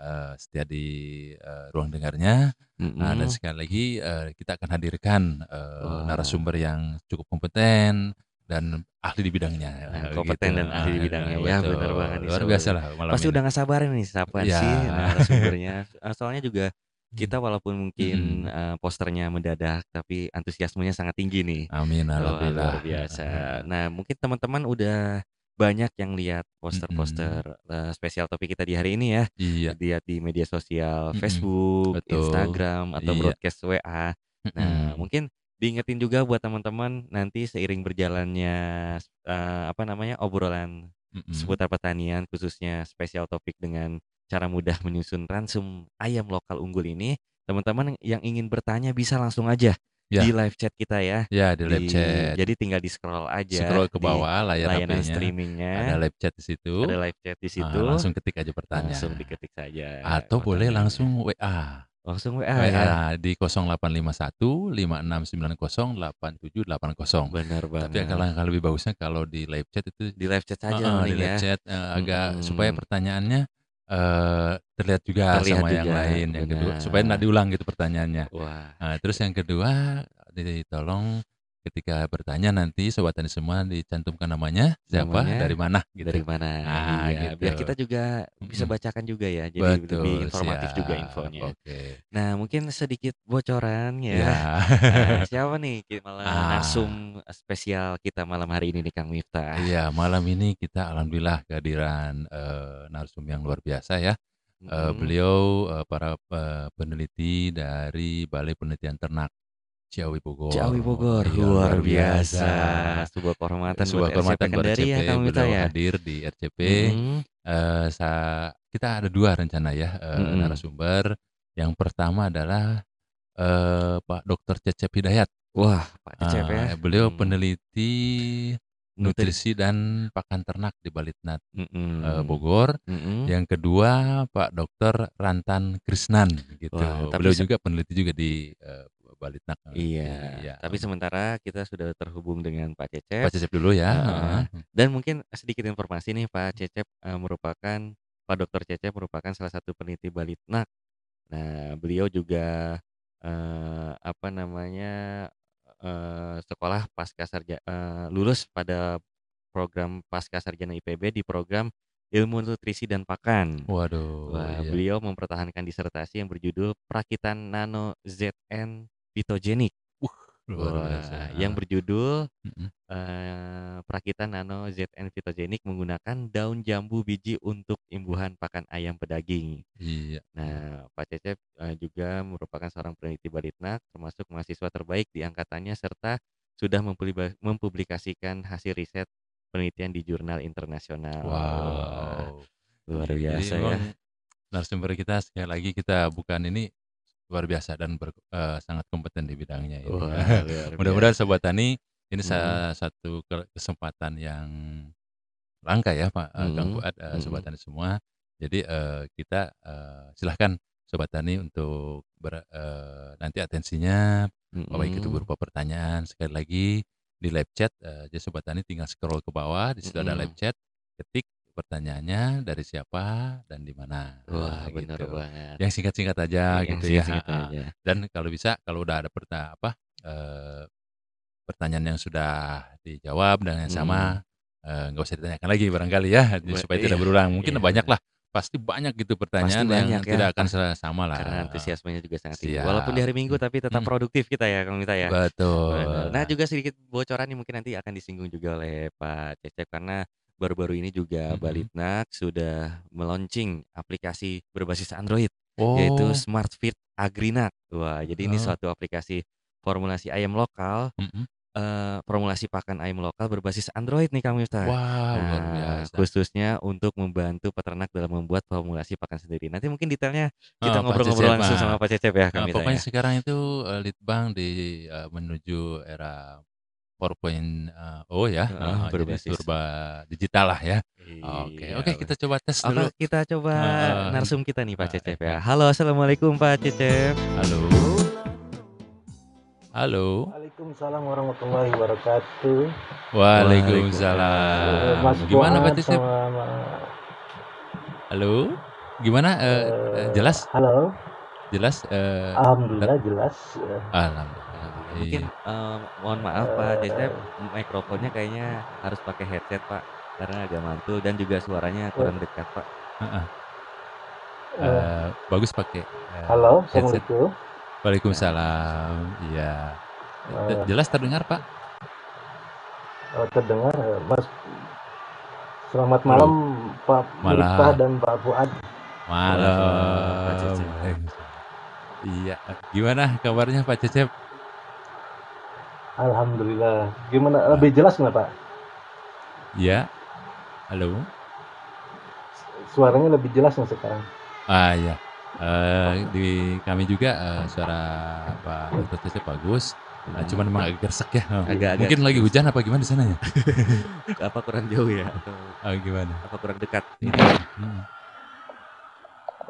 eee, setia di, eee, ruang dengarnya. Nah, dan Mhm. sekali lagi, eee, kita akan hadirkan, eee, Wah. narasumber yang cukup kompeten dan ahli di bidangnya, Nah, eee, gitu. kompeten dan ahli di bidangnya. Heeh, Ya, banget betul. nih Luar sebelum biasalah malam pasti ini. udah nggak sabaran nih apaan Iya. sih narasumbernya. Soalnya juga kita walaupun mungkin, Mhm. eee, posternya mendadak, tapi antusiasmenya sangat tinggi nih. Amin, luar alhamdulillah. Heeh biasa. heeh. Nah, mungkin teman-teman udah banyak yang lihat poster-poster, Mhm. eee, spesial topik kita di hari ini ya. Iya. Lihat di media sosial. Facebook, Betul. Instagram, atau Iya. broadcast WA. Nah, Mhm. mungkin diingetin juga buat teman-teman nanti seiring berjalannya, eee, apa namanya, obrolan Mhm. seputar pertanian khususnya spesial topik dengan cara mudah menyusun ransum ayam lokal unggul ini, teman-teman yang ingin bertanya bisa langsung aja di Ya. live chat kita ya. Ya, di live Di chat. jadi tinggal di-scroll aja Scroll ke di bawah layar layanan HP-nya, ada streaming-nya. live chat di situ. Ada live chat di Heeh, situ. langsung ketik aja Langsung pertanyaan. diketik saja Atau boleh langsung WA. Langsung WA ya? WA di 085156908780. Bener Tapi banget. alangkah lebih bagusnya kalau di live chat itu Di live chat saja heeh, di mending live ya. chat, eee, agak supaya Mhm. pertanyaannya, eee, terlihat juga Terlihat sama yang juga, lain. Yang kedua supaya nggak benar. diulang gitu pertanyaannya. Wah. Nah, terus yang kedua, di tolong ketika bertanya nanti sobat tani semua dicantumkan namanya, siapa, Namanya dari mana, gitu. dari mana, Nah, iya. gitu. Biar kita juga bisa bacakan juga ya, jadi lebih Betul, informatif juga siap. infonya. Oke. Nah, mungkin sedikit bocoran ya. Iya. Nah, siapa nih ki malah Ah. narsum spesial kita malam hari ini nih, Kang Miftah? Iya, malam ini kita alhamdulillah kehadiran, eee, narsum yang luar biasa ya. Mhm. beliau, eee, para pe peneliti dari Balai Penelitian Ternak Ciawi Bogor. Ciawi Bogor, Iya, luar luar biasa. biasa. Sebuah kehormatan buat Sebuah RCP kehormatan buat ya, RCP, Kang Miftah beliau ya? hadir di RCP. Mhm. Eee, sa kita ada 2 rencana ya, eee, Mhm. narasumber. Yang pertama adalah, eee, Pak Dokter Cecep Hidayat. Wah, Pak Cecep ya? Eee, beliau Mhm. peneliti Nutri nutrisi dan pakan ternak di Balitnat, eee, Mhm. Bogor. Mhm. Yang kedua Pak Dokter Rantan Krisnan gitu. Wah, tapi Beliau juga peneliti juga di, eee, Balitnak, eee, di Iya, iya, tapi sementara kita sudah terhubung dengan Pak Pak Cecep. Cecep dulu ya, heeh. Dan mungkin sedikit informasi nih, Pak Cecep, eee, merupakan Pak Dokter Cecep merupakan salah satu peneliti Balitnak. Nah, beliau juga, eee, apa namanya, eee, sekolah pascasarja eee, lulus pada program Pascasarjana IPB di program Ilmu Nutrisi dan Pakan. Waduh, Wah, iya. beliau mempertahankan disertasi yang berjudul Perakitan Nano ZN Phytogenic. Uh, Wah, yang berjudul, eee, Perakitan Nano ZN Phytogenic menggunakan daun jambu biji untuk imbuhan pakan ayam pedaging. Iya. Nah, Pak Cecep, eee, juga merupakan seorang peneliti Balitnak, termasuk mahasiswa terbaik di angkatannya serta sudah mempublikasikan hasil riset penelitian di jurnal internasional. Wow. luar Jadi biasa ya. memang narasumber kita sekali lagi kita bukan ini luar biasa dan ber eee, sangat kompeten di bidangnya luar Mudah-mudahan sobat tani ini sa satu ke kesempatan yang langka ya, Pak, eee, Kang Mhm, Fuad, eee, sobat tani semua. Jadi, eee, kita, eee, silahkan sobat tani untuk ber eee, nanti atensinya baik itu berupa pertanyaan. Sekali lagi di live chat, eee, jadi sobat tani tinggal scroll ke bawah, di situ ada live chat, ketik pertanyaannya dari siapa dan di mana. Wah, gitu. banget. Yang singkat-singkat aja Yang gitu ya, singkat-singkat heeh. aja. Dan kalau bisa kalau udah ada perta apa, eee, pertanyaan yang sudah dijawab dan yang sama, eee, nggak usah ditanyakan lagi barangkali ya, Be supaya iya tidak berulang. Mungkin iya. banyaklah, pasti banyak gitu Pasti pertanyaan yang banyak ya, tidak akan sama lah, karena antusiasmenya juga sangat tinggi. Walaupun di hari Minggu tapi tetap mhm. produktif kita ya, Kang Miftah ya? Bener. Nah, Betul. juga sedikit bocoran nih mungkin nanti akan disinggung juga oleh Pak Cecep karena baru-baru ini juga Mhm. Balitnak sudah me-launching aplikasi berbasis Android, yaitu Oh. SmartFeed Agrinak. Wah, jadi ini Oh. suatu aplikasi formulasi ayam lokal, Mhm. eee, formulasi pakan ayam lokal berbasis Android nih, Kang Miftah. Wow, luar Nah, biasa. khususnya untuk membantu peternak dalam membuat formulasi pakan sendiri. Nanti mungkin detailnya Heeh, kita Pak ngobrol-ngobrol langsung mah sama Pak Cecep ya, Kang heeh, Miftah pokoknya ya? sekarang itu, eee, litbang di eee, menuju era 4.0 ya, Heeh, heeh, jadi berbasis serba digital lah ya. Oke Iya, oke, be kita coba tes oke, dulu. kita coba Heeh, narsum kita nih, Pak heeh, Cecep ya. Halo, assalamualaikum Pak Cecep. Halo? Halo? Waalaikumsalam warahmatullahi wabarakatuh. Waalaikumsalam. Waalaikumsalam. Mas Gimana Pak Cecep? sama Halo? gimana, eee, Eee, jelas? halo? Jelas, Kak? Alhamdulillah jelas, Alhamdulillah, mungkin, eee, mohon maaf Pak Cecep, Eee mikrofonnya kayaknya harus pakai headset Pak, karena agak mantul dan juga suaranya Oh. kurang dekat Pak. Heeh. Eee Eee, bagus pakai, eee, Halo, headset. Assalamualaikum. Waalaikumsalam, iya. Eee jelas terdengar, Pak? Terdengar, Mas selamat Halo. malam Pak Miftah Malam. dan Pak Fuad. Waalaikumsalam, Pak Malam, Cecep. waalaikumsalam. Iya, gimana kabarnya Pak Cecep? Alhamdulillah. Gimana, lebih jelas nggak, Pak? Iya. Halo? Suaranya lebih jelas nggak sekarang? Ah, iya. Eee, di kami juga, eee, suara Pak Dr. Cecep bagus, Mhm. cuman memang agak gersek ya. Agak-agak Mungkin lagi hujan apa gimana di sana ya? Apa kurang jauh ya atau Oh, gimana? apa kurang dekat ini? mhm.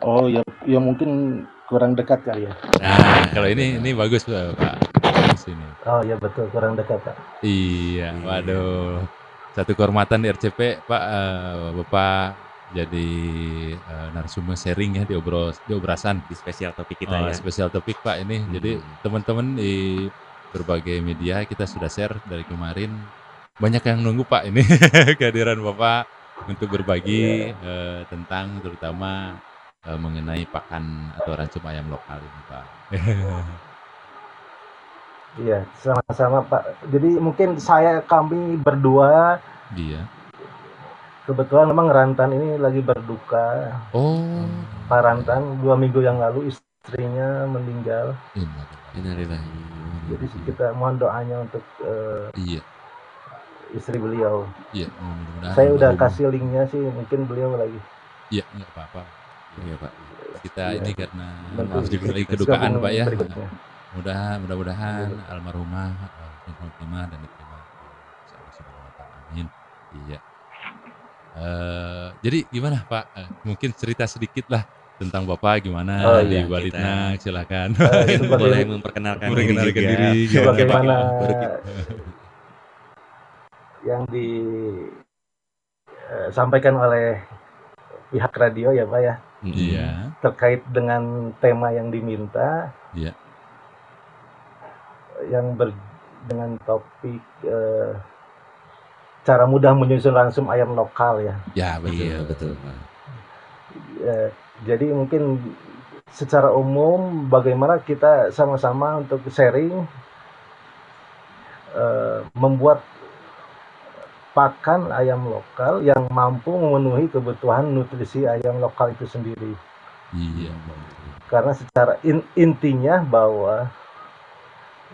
Oh, ya ya mungkin kurang dekat kali ya? Nah, kalau ini ini bagus, Pak, bagus ini. Oh, iya betul, kurang dekat, Pak. Iya, Iya. waduh. Satu kehormatan di RCP, Pak, eee, Bapak jadi, eee, narasumber sharing ya di obros di Obrasan. Di spesial topik kita Eee, ya. spesial topik, Pak, ini. Jadi Mhm. teman-teman di berbagai media kita sudah share dari kemarin, banyak yang nunggu, Pak, ini kehadiran Bapak untuk berbagi, Iya. eee, tentang terutama, mengenai pakan atau ransum ayam lokal ini, Pak. Iya, sama-sama, Pak. Jadi mungkin saya kami berdua Iya. kebetulan memang Rantan ini lagi berduka. Oh. Pak Rantan 2 minggu yang lalu istrinya meninggal. Innalillahi. Innalillahi. Jadi kita mohon doanya untuk, eee Iya. istri beliau. Iya, mudah-mudahan Saya udah kasih linknya sih, mungkin beliau lagi Iya, nggak apa-apa. Iya, Pak. Kita Iya. ini karena Nanti harus diberi kedukaan, Pak, ya. berikutnya. Mudah mudah-mudahan Iya. almarhumah, khotimah dan diterima oleh Allah Subhanahu wa taala, amin. Iya. Eee, jadi gimana, Pak, eee, mungkin cerita sedikitlah tentang Bapak gimana Oh, di iya. Balitnak, silakan. Eee, Mungkin sebagai boleh memperkenalkan diri Memperkenalkan juga. diri, sebagaimana Baru kita yang di eee, sampaikan oleh pihak radio ya, Pak, ya. Iya. terkait dengan tema yang diminta. Iya. Yang ber dengan topik, eee, cara mudah menyusun ransum ayam lokal ya. Ya, betul. Iya, betul. Eee, jadi mungkin secara umum bagaimana kita sama-sama untuk sharing eee, membuat pakan ayam lokal yang mampu memenuhi kebutuhan nutrisi ayam lokal itu sendiri. Iya. Karena secara in intinya bahwa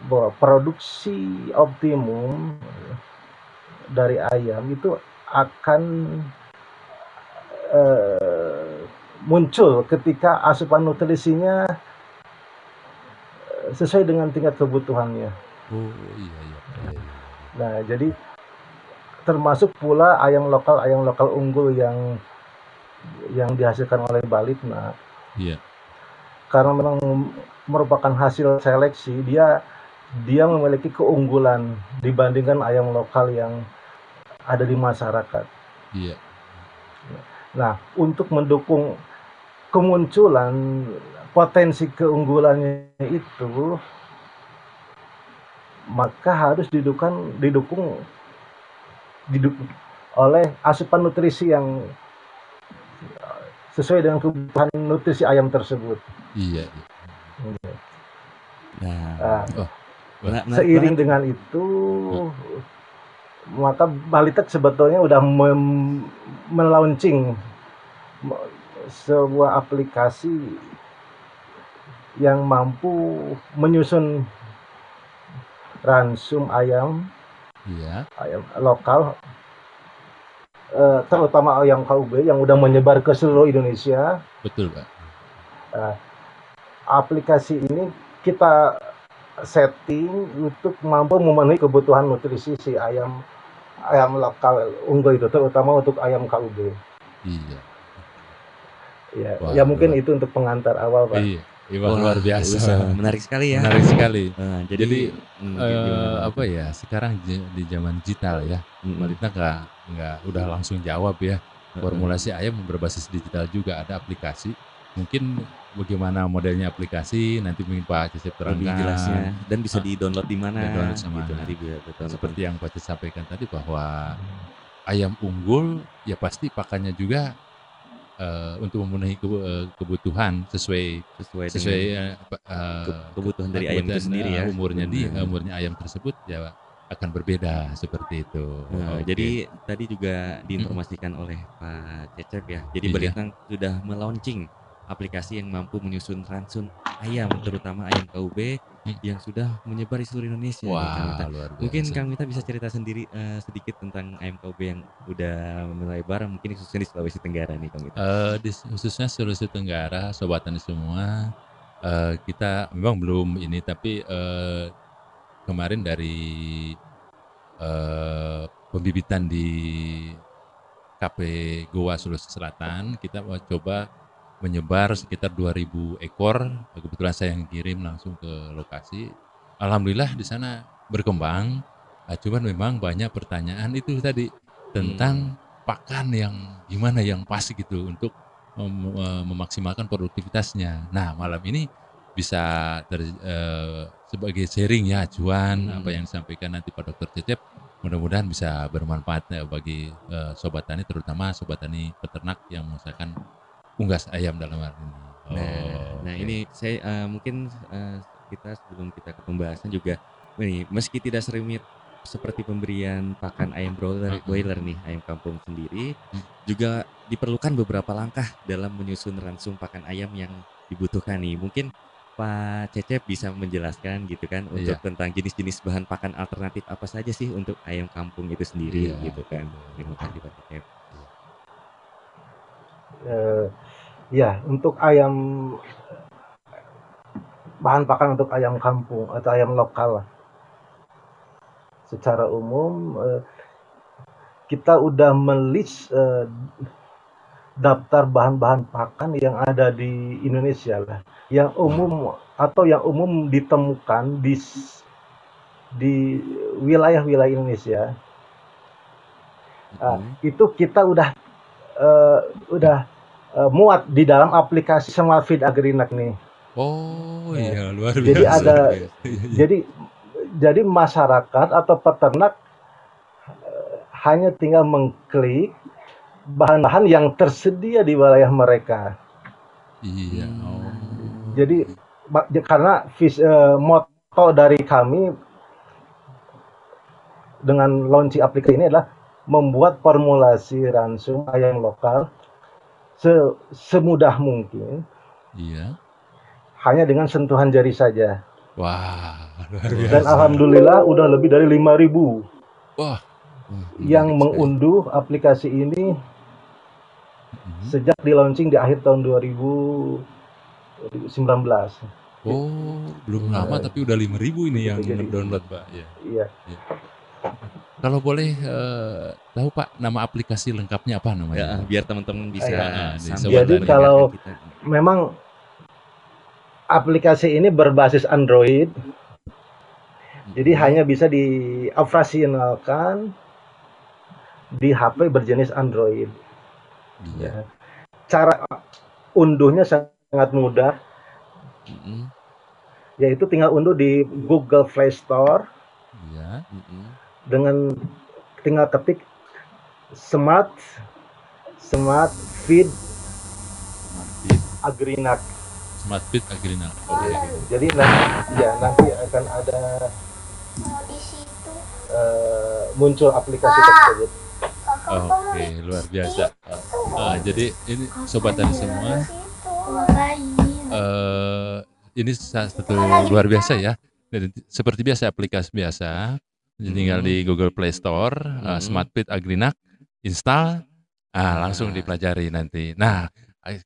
bahwa produksi optimum dari ayam itu akan, eee, muncul ketika asupan nutrisinya eee, sesuai dengan tingkat kebutuhannya. Oh, iya iya. Nah, jadi termasuk pula ayam lokal ayam lokal unggul yang yang dihasilkan oleh Balitnak. Iya. Karena memang merupakan hasil seleksi, dia dia memiliki keunggulan dibandingkan ayam lokal yang ada di masyarakat. Iya. Nah, untuk mendukung kemunculan potensi keunggulannya itu maka harus didukung didukung didukung oleh asupan nutrisi yang sesuai dengan kebutuhan nutrisi ayam tersebut. Iya iya. Nah, Nah, Oh, mena menarik seiring banget. dengan itu maka Balitek sebetulnya udah mem melaunching me sebuah aplikasi yang mampu menyusun ransum ayam Iya. ayam lokal, eee, terutama ayam KUB yang udah menyebar ke seluruh Indonesia. Betul, Pak. Aplikasi ini kita setting untuk mampu memenuhi kebutuhan nutrisi si ayam ayam lokal unggul itu, terutama untuk ayam KUB. Iya. Ya, Wah, ya mungkin luar itu untuk pengantar awal, Pak. Iya. Iya, Wah, Wah, luar biasa. bisa. Menarik sekali ya. Menarik sekali. Nah, Jadi, jadi Pak? apa ya, sekarang di zaman digital ya. Balitnak nggak nggak udah langsung jawab ya. formulasi ayam berbasis digital juga ada aplikasi. Mungkin bagaimana modelnya aplikasi nanti mungkin Pak Cecep Lebih terangkan. jelasnya dan bisa Ah, di-download di mana download sama gitu nanti biar ditonton. seperti yang Pak Cecep sampaikan tadi bahwa ayam unggul ya pasti pakannya juga eh, untuk memenuhi kebu- eh, kebutuhan sesuai sesuai, sesuai ke- kebutuhan dari ayam itu sendiri ya. umurnya di Hmm. umurnya ayam tersebut ya akan berbeda seperti itu. Nah, Oke. jadi tadi juga diinformasikan oleh Pak Cecep ya. Jadi Iya. Balitang sudah melaunching aplikasi yang mampu menyusun ransun ayam, terutama ayam KUB Hmm. yang sudah menyebar di seluruh Indonesia. Kang wah Mita. luar biasa. Mungkin Kang Mita bisa cerita sendiri eh, sedikit tentang ayam KUB yang udah melebar, mungkin khususnya di Sulawesi Tenggara nih Kang Mita. Eh, di, khususnya Sulawesi Tenggara, sobat tani semua, eh, kita memang belum ini, tapi eh, kemarin dari eh, pembibitan di KP Goa Sulawesi Selatan, kita mau coba menyebar sekitar 2000 ekor. Kebetulan saya yang kirim langsung ke lokasi. Alhamdulillah di sana berkembang. Ah, cuman memang banyak pertanyaan itu tadi tentang pakan yang gimana yang pas gitu untuk mem- eh, memaksimalkan produktivitasnya. Nah malam ini bisa ter- eh, sebagai sharing ya acuan Hmm. apa yang disampaikan nanti Pak Dokter Cecep mudah-mudahan bisa bermanfaat ya bagi eh, sobat tani terutama sobat tani peternak yang mengusahakan unggas ayam dalam hal ini. Nah, Oh, nah oke. ini saya eh, mungkin eh, kita sebelum kita ke pembahasan juga ini meski tidak serumit seperti pemberian pakan ayam broiler, broiler nih ayam kampung sendiri Mm. juga diperlukan beberapa langkah dalam menyusun ransum pakan ayam yang dibutuhkan nih. Mungkin Pak Cecep bisa menjelaskan gitu kan untuk Iya. tentang jenis-jenis bahan pakan alternatif apa saja sih untuk ayam kampung itu sendiri Iya, gitu kan. Terima kasih Pak Cecep. Eh, ya, untuk ayam bahan pakan untuk ayam kampung atau ayam lokal lah. Secara umum eh, kita udah melis eh, daftar bahan-bahan pakan yang ada di Indonesia lah, yang umum atau yang umum ditemukan di di wilayah-wilayah Indonesia. Ah, Mm. itu kita udah eh, udah eh, muat di dalam aplikasi Smart Feed Agrinak nih. Oh Eh, iya luar biasa. jadi ada- Iya, iya. Jadi jadi masyarakat atau peternak eh, hanya tinggal mengklik bahan-bahan yang tersedia di wilayah mereka. Iya. Hmm. Oh. Jadi ya, karena vis, eh, moto dari kami dengan launching aplikasi ini adalah membuat formulasi ransum ayam lokal se- semudah mungkin Iya. hanya dengan sentuhan jari saja. Wah, luar biasa. Dan alhamdulillah udah lebih dari 5000 Wah. yang mengunduh aplikasi ini Mhm. sejak di launching di akhir tahun 2019. Oh, belum lama Eh, tapi udah 5000 ini yang jadi- download, Pak. Ya. Iya. Kalau boleh eh, tahu Pak nama aplikasi lengkapnya apa Ya, namanya? biar teman-teman bisa. Di sambil Jadi kalau- kita. Memang aplikasi ini berbasis Android, jadi Mhm. hanya bisa dioperasionalkan di HP berjenis Android. Iya. Ya. Cara unduhnya sangat mudah, yaitu tinggal unduh di Google Play Store Iya. Dengan tinggal ketik smart smart feed Smart Fit, agrinak. Smart Fit Agrina. Oke. jadi nanti ya nanti akan ada mau di situ? eh, muncul aplikasi tersebut. Oke, luar biasa. Eh, jadi ini sobat tani semua, eh ini satu luar biasa ya. Seperti biasa aplikasi biasa, tinggal Mhm. di Google Play Store, eh, Mhm. Smart Fit Agrinak, install, ah langsung Nah. dipelajari nanti. Nah, eh,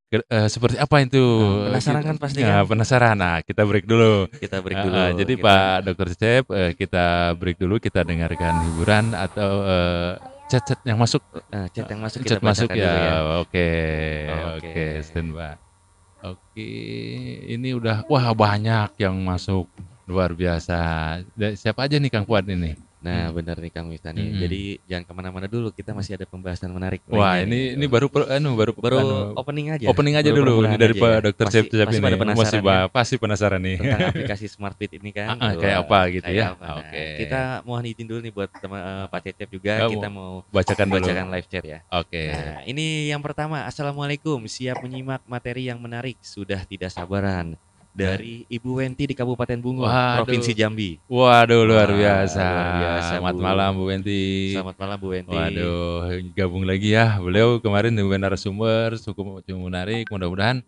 seperti apa itu? Nah, penasaran kan pasti Ya, kan? penasaran. Nah, kita break dulu. Kita break Ah, dulu. ah, jadi Kita- Pak Dokter Cep, eh, kita break dulu, kita dengarkan hiburan atau eh, chat-chat yang masuk. eh, chat yang masuk kita Chat masuk ya. dulu ya. Oke, Oke. oke, stand by. Oke, ini udah wah banyak yang masuk luar biasa. Siapa aja nih Kang Fuad ini? Nah, Hmm. benar nih Kang Miftah nih. Mm-mm. Jadi jangan ke mana-mana dulu, kita masih ada pembahasan menarik Wah, lainnya ini nih. ini baru per- anu baru baru anu, opening aja. opening aja baru dulu ini dari aja Pak ya. Dokter Cep Cep ini. Masih ya pasti penasaran nih. tentang aplikasi Smart Fit ini kan. Ah, kayak apa gitu kayak ya? apa. Nah, Oke. Kita mohon izin dulu nih buat teman eh, Pak Cecep juga kita mau Bacakan dulu. bacakan live chat ya. Oke. Nah, ini yang pertama. Assalamualaikum. Siap menyimak materi yang menarik. Sudah tidak sabaran. Dari Ibu Wenti di Kabupaten Bungo, Waduh. Provinsi Jambi. Waduh luar Wah, biasa. luar biasa, Selamat Bu. malam Bu Wenti. Selamat malam Bu Wenti. Waduh, gabung lagi ya. Beliau kemarin dengan narasumber cukup cukup menarik. Mudah-mudahan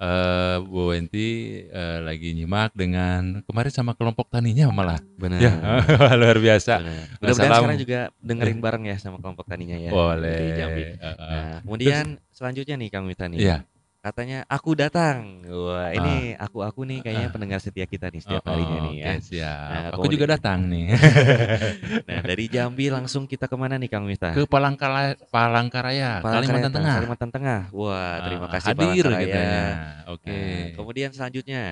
eh Bu Wenti eh, lagi nyimak dengan kemarin sama kelompok taninya malah. Benar. Ya, luar biasa. Mudah-mudahan sekarang juga dengerin bareng ya sama kelompok taninya ya. Boleh. Dari Jambi. Eh, eh. Nah, kemudian selanjutnya nih Kang Mita nih. Iya. Katanya aku datang. Wah, ini aku-aku nih kayaknya Ah. pendengar setia kita nih setiap Oh, harinya oh, nih ya. siap. Nah, Aku juga datang nih Nah, dari Jambi langsung kita ke mana nih Kang Mita? ke Palangkara Palangkaraya, Palangkaraya, Kalimantan Tengah. Kalimantan Tengah. Wah, terima Ah, kasih hadir Palangkaraya. Oke. Nah, kemudian selanjutnya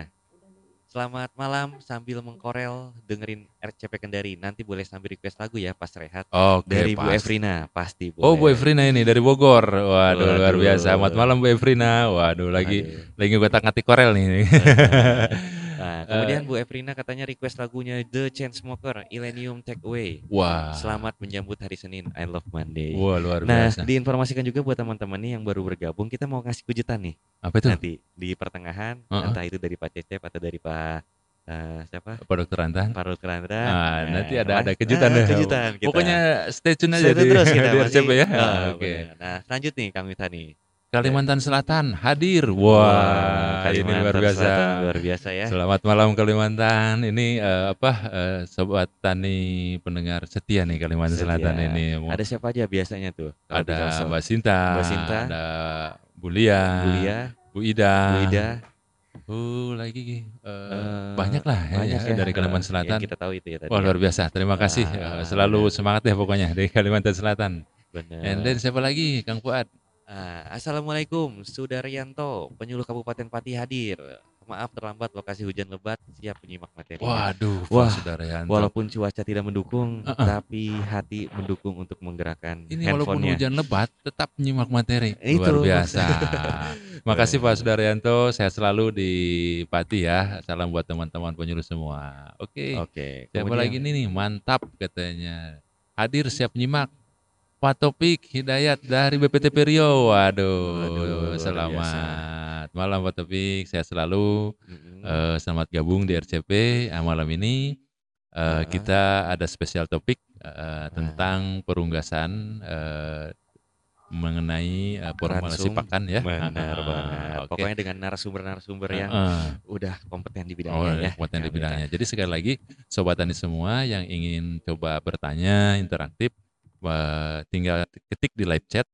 Selamat malam sambil mengkorel dengerin RCP Kendari. Nanti boleh sambil request lagu ya pas rehat. Oke, Dari Bu pas. Efrina pasti boleh. Oh Bu Efrina ini dari Bogor. Waduh, luar Waduh. biasa. Selamat malam Bu Efrina. Waduh lagi Aduh. lagi gue ngatik korel nih. Nah, kemudian Bu Efrina katanya request lagunya The Chainsmoker Illenium Take Away. Wah. Selamat menyambut hari Senin. I love Monday. Wah luar Nah, biasa. diinformasikan juga buat teman-teman nih yang baru bergabung, kita mau ngasih kejutan nih Apa itu? nanti di pertengahan, Heeh. entah itu dari Pak Cecep atau dari Pak eh, siapa? Pak Dokter Antan. Pak Rut Kerandra. Nah, nanti ada ada kejutan ah, deh. kejutan kita. Pokoknya stay tune aja Stay di, terus kita di RCP ya. Ah, Oke. benar. Nah, lanjut nih Kang Mitani. Kalimantan Selatan hadir. Wah, ini luar biasa. Selatan luar biasa ya. Selamat malam Kalimantan. Ini eh, apa eh, sobat tani pendengar setia nih Kalimantan Setia. Selatan ini. Ada siapa aja biasanya tuh? ada? Mbak Sinta, Mbak Sinta. ada Bu Lia, Bu Ida, Bu Ida, Oh, lagi eh, eh, banyak lah ya, banyak ya, dari Kalimantan Selatan. yang kita tahu itu ya tadi. Wah luar biasa. Terima kasih. Eh, selalu semangat ya pokoknya dari Kalimantan Selatan. Benar. And then siapa lagi, Kang Fuad? Ah, Assalamualaikum, Sudaryanto, penyuluh Kabupaten Pati hadir. Maaf terlambat lokasi hujan lebat, siap menyimak materi. Waduh, Wah, Wah, Saudara Yanto. Walaupun cuaca tidak mendukung, Uh-uh. tapi hati mendukung untuk menggerakkan ini walaupun hujan lebat tetap menyimak materi. Itu. Luar biasa. Makasih Pak Sudaryanto, saya selalu di Pati ya. Salam buat teman-teman penyuluh semua. Oke. Oke. Siapa kemudian- lagi nih nih? Mantap katanya. Hadir siap menyimak. Pak Topik Hidayat dari BPTP Rio. Waduh, Waduh, luar selamat malam Pak Topik. Saya selalu Mm-mm. eh, selamat gabung di RCP Ah, malam ini. eh, Ah. Kita ada spesial topik eh, tentang perunggasan eh, mengenai eh, formulasi pakan ya. Benar Ah, banget. oke. Pokoknya dengan narasumber-narasumber yang Eh, udah kompeten di Oh, bidangnya ya. kompeten di bidangnya. Jadi sekali lagi sobat tani semua yang ingin coba bertanya interaktif tinggal ketik di live chat.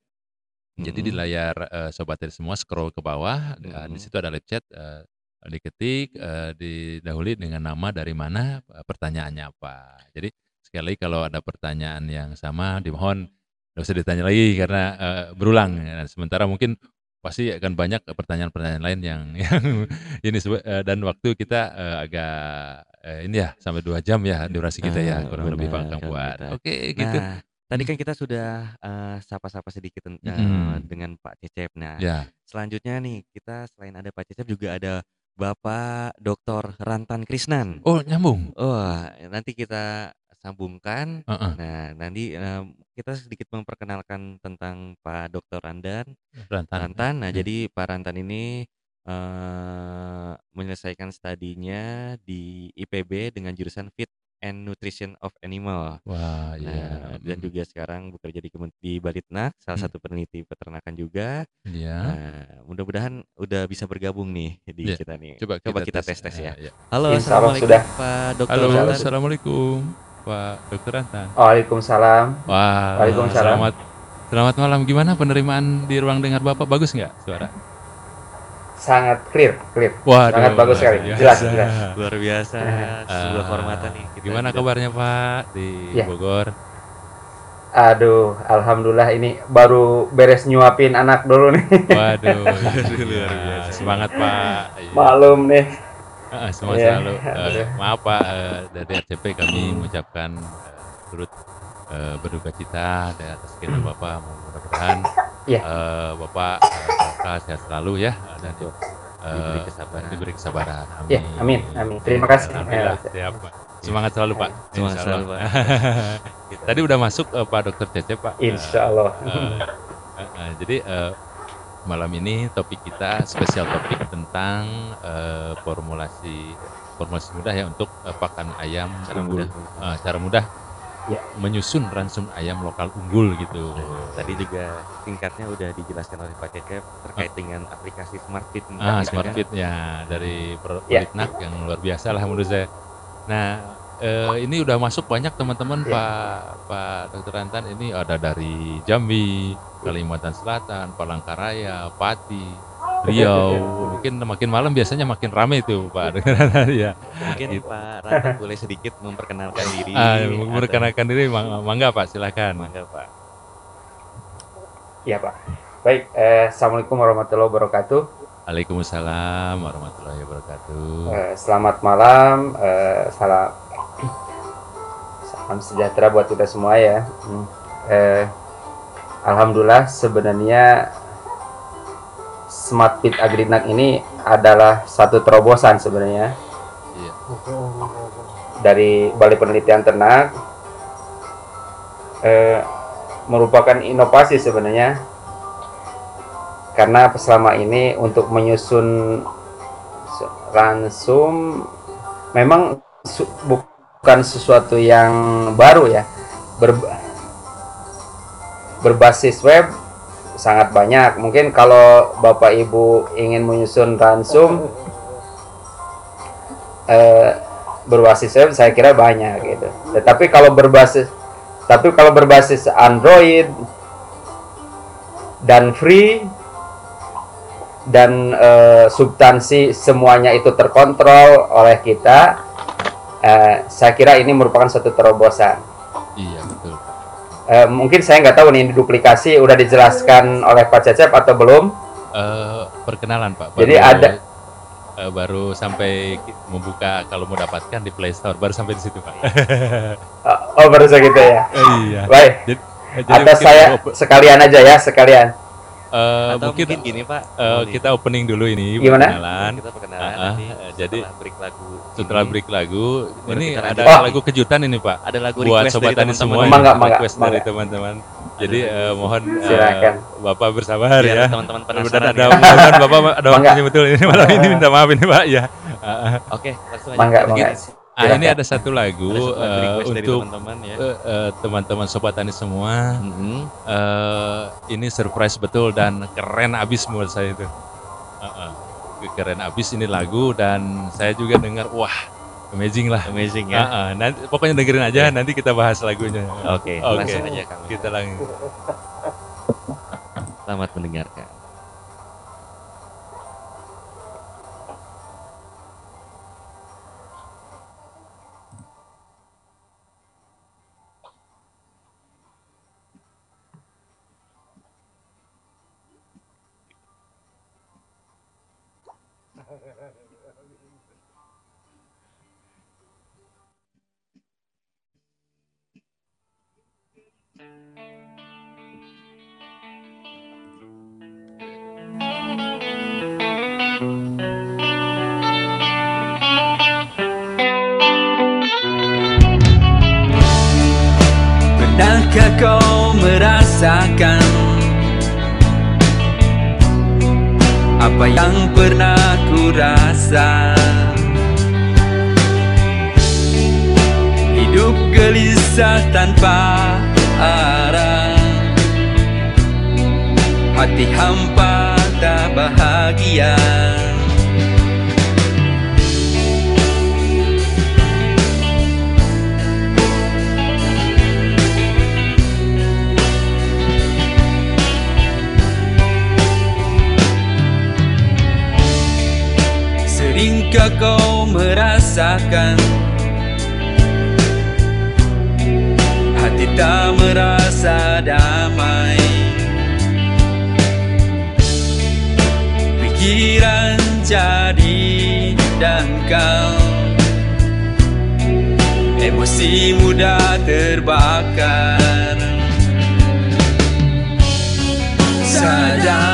Jadi di layar eh, sobat tani semua scroll ke bawah, dan di situ ada live chat eh, diketik eh, didahului dengan nama dari mana pertanyaannya apa. Jadi sekali lagi kalau ada pertanyaan yang sama dimohon nggak usah ditanya lagi karena eh, berulang. Nah, sementara mungkin pasti akan banyak pertanyaan-pertanyaan lain yang yang ini dan waktu kita eh, agak eh, ini ya sampai dua jam ya durasi kita ya Ah, kurang lebih benar, Kang Kang buat. Oke gitu. Nah, tadi kan kita sudah eh, sapa-sapa sedikit ten- eh, Mm-mm. dengan Pak Cecep. Nah, Ya, selanjutnya nih kita selain ada Pak Cecep juga ada Bapak Dr. Rantan Krisnan. oh nyambung. Wah, nanti kita sambungkan. Heeh. Nah, nanti em, kita sedikit memperkenalkan tentang Pak Dr. Randan Rantan. Rantan. Nah, Hmm. jadi Pak Rantan ini eh menyelesaikan studinya di IPB dengan jurusan Feed and Nutrition of Animal. Wah, iya. Nah, dan Mm, juga sekarang bekerja di di Balitnak, salah Hmm. satu peneliti peternakan juga. Iya. Nah, mudah-mudahan udah bisa bergabung nih di Iya. kita nih. Coba, Coba kita tes tes ya. Eh, iya. Halo, Insya assalamualaikum sudah. Pak Dokter Halo, Rantan. assalamualaikum Pak Dokter Rantan. Waalaikumsalam. Wah, Waalaikumsalam. selamat selamat malam. Gimana penerimaan di ruang dengar Bapak? Bagus nggak suara? Sangat clear, clear. Waduh, Sangat bagus sekali. luar Jelas, biasa. jelas. Luar biasa, sebuah Ah, kehormatan nih. kita Gimana kabarnya Pak di Ya. Bogor? Aduh, alhamdulillah ini baru beres nyuapin anak dulu nih. Waduh, Luar biasa. Semangat Pak. Iya. Malum nih. Ah, semangat Iya. selalu. Aduh. maaf Pak, eh, dari RCP kami mengucapkan eh, turut eh, berduka cita dan atas kehilangan Bapak. Mudah-mudahan eh, Bapak eh, Bapak sehat selalu ya dan Betul. eh, Diberi kesabaran. diberi kesabaran. Amin. Ya, amin, amin. Terima kasih. Alhamdulillah, Ya. siap, Pak. Semangat selalu Pak. Semangat Insya selalu. Pak. Tadi udah masuk eh, Pak Dokter Cecep Pak. Insya Allah. Eh, eh, eh, jadi eh, malam ini topik kita spesial topik tentang eh, formulasi formulasi mudah ya untuk eh, pakan ayam Cara mudah. Eh, cara mudah Ya. menyusun ransum ayam lokal unggul gitu. Tadi juga singkatnya udah dijelaskan oleh Pak Cecep terkait dengan aplikasi Smart Fit. Ah, smart fit ya dari Ya. Politnak yang luar biasa lah menurut saya. Nah, eh, ini udah masuk banyak teman-teman Ya. Pak Pak Dokter Antan ini ada dari Jambi, Kalimantan Selatan, Palangkaraya, Pati, Riau. Mungkin makin malam biasanya makin ramai itu Pak ya. Mungkin Pak Rantan boleh sedikit memperkenalkan diri. Ah, atau- memperkenalkan diri Mang- mangga Pak silakan. Mangga Pak. Iya Pak. Baik, eh, Assalamualaikum warahmatullahi wabarakatuh. Waalaikumsalam warahmatullahi wabarakatuh. Eh, selamat malam, eh, salam salam sejahtera buat kita semua ya. Hmm. Eh, Alhamdulillah sebenarnya Smart Fit Agrinak ini adalah satu terobosan sebenarnya. Iya. dari Balai Penelitian Ternak eh, merupakan inovasi sebenarnya. Karena selama ini untuk menyusun ransum memang su- bukan sesuatu yang baru ya. Ber- berbasis web sangat banyak mungkin kalau bapak ibu ingin menyusun ransum eh, berbasis web saya kira banyak gitu. Tetapi kalau berbasis tapi kalau berbasis Android dan free dan eh, substansi semuanya itu terkontrol oleh kita, eh, saya kira ini merupakan satu terobosan. Iya. Eh, mungkin saya nggak tahu nih ini duplikasi udah dijelaskan oleh Pak Cecep atau belum? Eh, perkenalan Pak. Jadi ada- eh, baru sampai membuka kalau mau dapatkan di Play Store baru sampai di situ Pak. Oh baru segitu ya. iya. Baik. Jadi, jadi Atas mungkin saya sekalian aja ya sekalian. Eh, Atau mungkin, mungkin, gini Pak. eh, nih, kita opening dulu ini Gimana? perkenalan. kita perkenalan Ah, ah, nanti jadi setelah break lagu. Setelah ini, break lagu, ini ada lanjut. lagu kejutan ini Pak. ada lagu Buat request sobat dari tani teman-teman. semua, Mangga, mangga, request dari mangga. teman-teman. Jadi eh, mohon Silakan. Bapak bersabar Biar ya. teman-teman penasaran. ada ya. mudah-mudahan Bapak ada waktunya betul ini malam ini minta maaf ini Pak ya. Ah. Oke, langsung aja. Mangga, mangga. Ah, ini Silakan. ada satu lagu Ada dari untuk teman-teman ya. eh, teman-teman sobat tani semua. Mhm. eh ini surprise betul dan keren abis menurut saya itu. Ah. Keren abis ini lagu dan saya juga dengar wah amazing lah. Amazing ya. ah. nanti pokoknya dengerin aja nanti kita bahas lagunya. Oke, Oke. langsung aja kami. Kita langsung. Selamat mendengarkan. Pernahkah kau merasakan Apa yang pernah ku rasa Hidup gelisah tanpa arah. Hati hampa tak bahagia Seringkah kau merasakan Hati tak merasa damai Pikiran jadi dangkal masih mudah terbakar. Sadarilah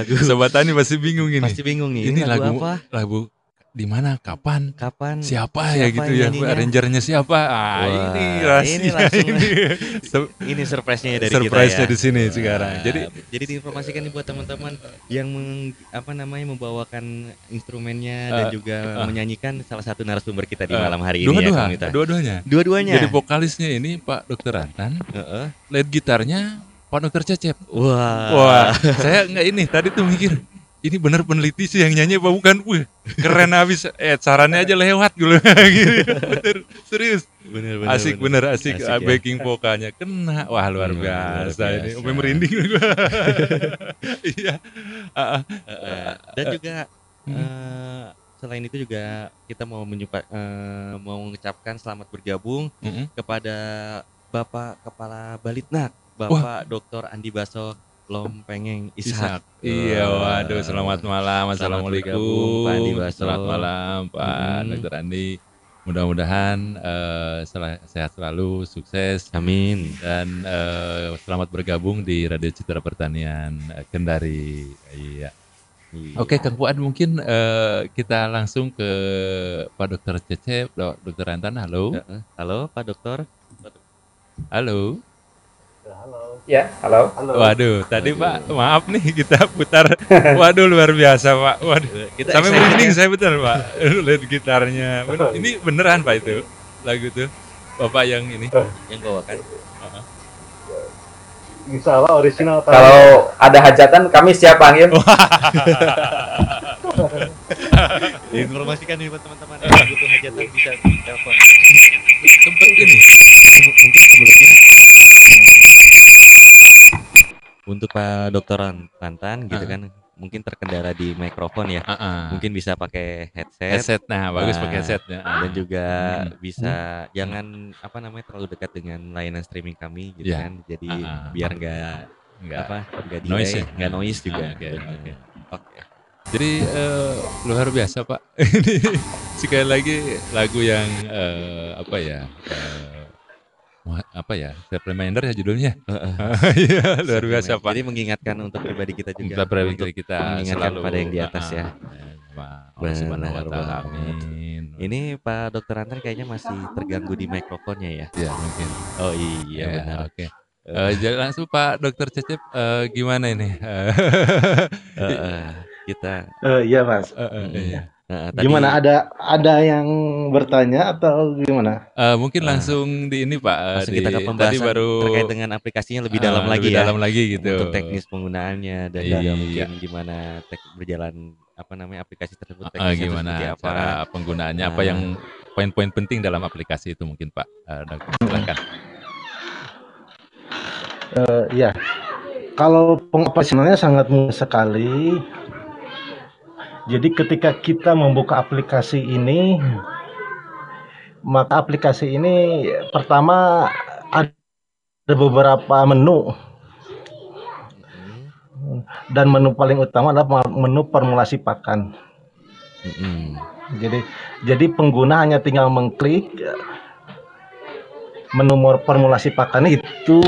lagu. Sobat Tani masih bingung ini. Pasti bingung nih. ini Ini, lagu, lagu apa? lagu di mana, kapan, Kapan? siapa, ya siapa gitu yang ya, arrangernya siapa? Ah, Wah, ini ini rahasia langsung- ini. Se- Ini surprise-nya dari Surprise-nya kita ya. di sini sekarang. Nah, Jadi jadi diinformasikan nih buat teman-teman yang meng- apa namanya membawakan instrumennya dan Eh, juga eh. menyanyikan salah satu narasumber kita di eh, malam hari ini ya dua-dua, Kamita. dua-duanya. Dua-duanya. Jadi vokalisnya ini Pak Dokter Antan, Heeh. lead gitarnya Pak Dokter Cecep. Wah. Wah, saya nggak ini tadi tuh mikir ini bener peneliti sih yang nyanyi apa bukan? Wih, keren habis. Eh, sarannya aja lewat gitu. Bener, serius. Bener, bener, asik bener, asik, Asik Ah, ya. backing vokalnya kena. Wah, luar Hmm, luar biasa ini. biasa. Sampai merinding gua. Iya. Ah, ah. Heeh. Dan juga Hmm. eh, selain itu juga kita mau menyupa, eh, mau mengucapkan selamat bergabung Mm-mm. kepada Bapak Kepala Balitnak, Bapak Dr. Andi Baso Lompengeng Ishak. Iya, waduh, selamat malam. Assalamualaikum. Pak Andi Baso. Selamat malam, Pak Mm. Dokter Andi. Mudah-mudahan sel- sehat selalu, sukses, Amin. dan eh, selamat bergabung di Radio Citra Pertanian eh, Kendari. Iya. Oke, Kang Fuad mungkin eh, kita langsung ke Pak Dokter Cecep, Dok- Dokter Antan. Halo. Halo Pak Dokter. halo. Ya, halo. Halo. Waduh, tadi Pak, maaf nih kita putar. Waduh, luar biasa Pak. Waduh, Kita sampai merinding ya. saya betul Pak. Lihat gitarnya. Ben- Ini beneran Pak itu lagu tuh. Bapak yang ini. yang bawakan. Insya Allah original. Kalau ada hajatan kami siap panggil. Informasikan nih buat teman-teman yang butuh hajatan bisa telepon. Sempet ini. Mungkin sebelumnya untuk Pak Dokter Tantan gitu kan mungkin terkendala di mikrofon ya. Mungkin bisa pakai headset, headset. Nah, bagus Nah, pakai headsetnya. Ah. dan juga Hmm. bisa jangan apa namanya terlalu dekat dengan layanan streaming kami gitu Ya. kan. Jadi biar nggak Enggak. apa nggak Noise delay, ya? nggak noise juga. Ah, oke, Benar. oke. Jadi eh, luar biasa Pak. Ini sekali lagi lagu yang eh, apa ya? eh, apa ya? Step reminder ya judulnya. Iya, luar biasa Pak. Jadi mengingatkan untuk pribadi kita juga. Kita pribadi untuk kita mengingatkan selalu pada yang di atas ya. Ah, Pak Allah Subhanahu wa taala. Amin. Ini Pak Dokter Anton kayaknya masih terganggu di mikrofonnya ya. ya mungkin. Oh iya Ya, benar. Oke. Eh, jadi langsung Pak Dokter Cecep eh, gimana ini? Eh, eh, kita Eh, iya Mas. eh, eh, iya. Tadi Gimana ada ada yang bertanya atau gimana? Eh, mungkin langsung di ini Pak. eh, langsung di, kita ke tadi pembahasan baru terkait dengan aplikasinya lebih ah, dalam lagi lebih ya. dalam lagi gitu. Untuk teknis penggunaannya dan Iya. juga mungkin gimana tek berjalan apa namanya aplikasi tersebut Ah, teknisnya itu gimana seperti apa. cara penggunaannya? Apa Ah. yang poin-poin penting dalam aplikasi itu mungkin Pak? Eh, dokter silakan. Eh, ya. Kalau pengoperasionalnya sangat mudah sekali. Jadi ketika kita membuka aplikasi ini, maka aplikasi ini pertama ada beberapa menu dan menu paling utama adalah menu formulasi pakan. Jadi jadi pengguna hanya tinggal mengklik menu formulasi pakan itu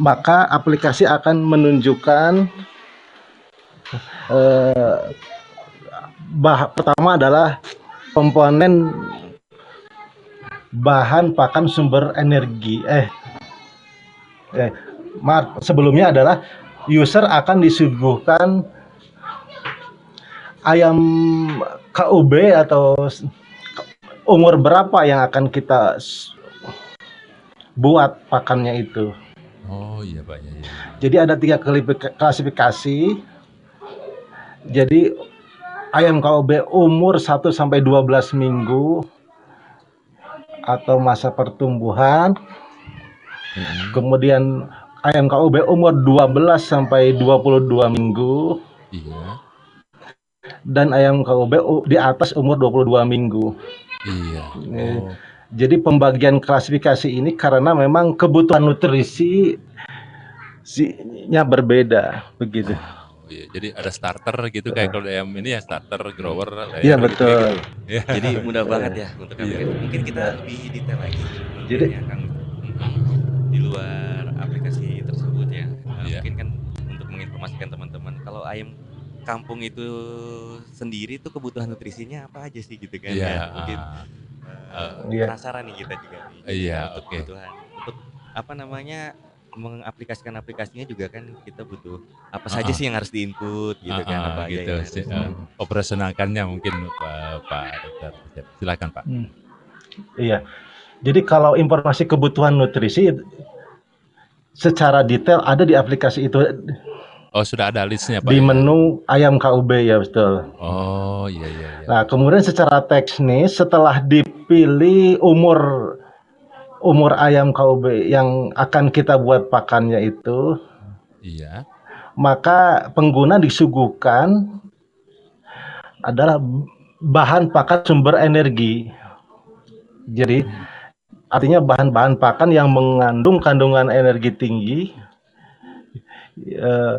maka aplikasi akan menunjukkan eh, bah pertama adalah komponen bahan pakan sumber energi eh eh maaf sebelumnya adalah user akan disuguhkan ayam KUB atau umur berapa yang akan kita buat pakannya itu. Oh iya Pak ya. ya. Jadi ada tiga klasi- klasifikasi. Jadi ayam KUB umur 1 sampai 12 minggu atau masa pertumbuhan. Mm-mm. Kemudian ayam KUB umur 12 sampai 22 minggu Iya. dan ayam KUB u- di atas umur 22 minggu. Iya. Oh. Jadi pembagian klasifikasi ini karena memang kebutuhan nutrisi nya berbeda begitu. Iya. Jadi ada starter gitu kayak kalau ayam ini ya starter, grower, Iya gitu, betul. gitu. Iya. Jadi mudah banget ya untuk Iya. aplikasi. Mungkin kita lebih detail lagi. Jadi- ya, Kang. di luar aplikasi tersebut ya. Nah, Iya. Mungkin kan untuk menginformasikan teman-teman kalau ayam kampung itu sendiri tuh kebutuhan nutrisinya apa aja sih gitu kan Iya. ya. Mungkin ah. eh, Iya. penasaran nih kita juga nih. Iya, untuk oke. kebutuhan untuk apa namanya mengaplikasikan aplikasinya juga kan kita butuh apa Ah, saja ah. sih yang harus diinput gitu kan Ah, apa aja gitu yang sih, harus- eh, operasionalkannya mungkin Pak, Pak Dokter. Silakan Pak. Iya. Jadi kalau informasi kebutuhan nutrisi secara detail ada di aplikasi itu Oh sudah ada listnya Pak. di ya? menu ayam KUB ya betul. Oh iya iya. iya. Nah, kemudian secara teknis setelah dipilih umur umur ayam KUB yang akan kita buat pakannya itu, Iya. maka pengguna disuguhkan adalah bahan pakan sumber energi. Jadi artinya bahan-bahan pakan yang mengandung kandungan energi tinggi. Eh,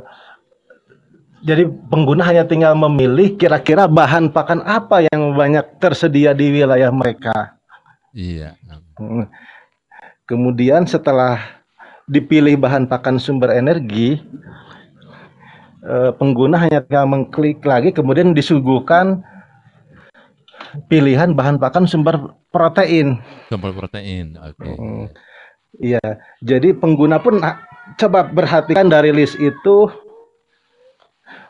jadi pengguna hanya tinggal memilih kira-kira bahan pakan apa yang banyak tersedia di wilayah mereka. Iya. Hmm. Kemudian setelah dipilih bahan pakan sumber energi, eh, pengguna hanya tinggal mengklik lagi, kemudian disuguhkan pilihan bahan pakan sumber protein. Sumber protein. Oke. Hmm. Iya, jadi pengguna pun ah, coba perhatikan dari list itu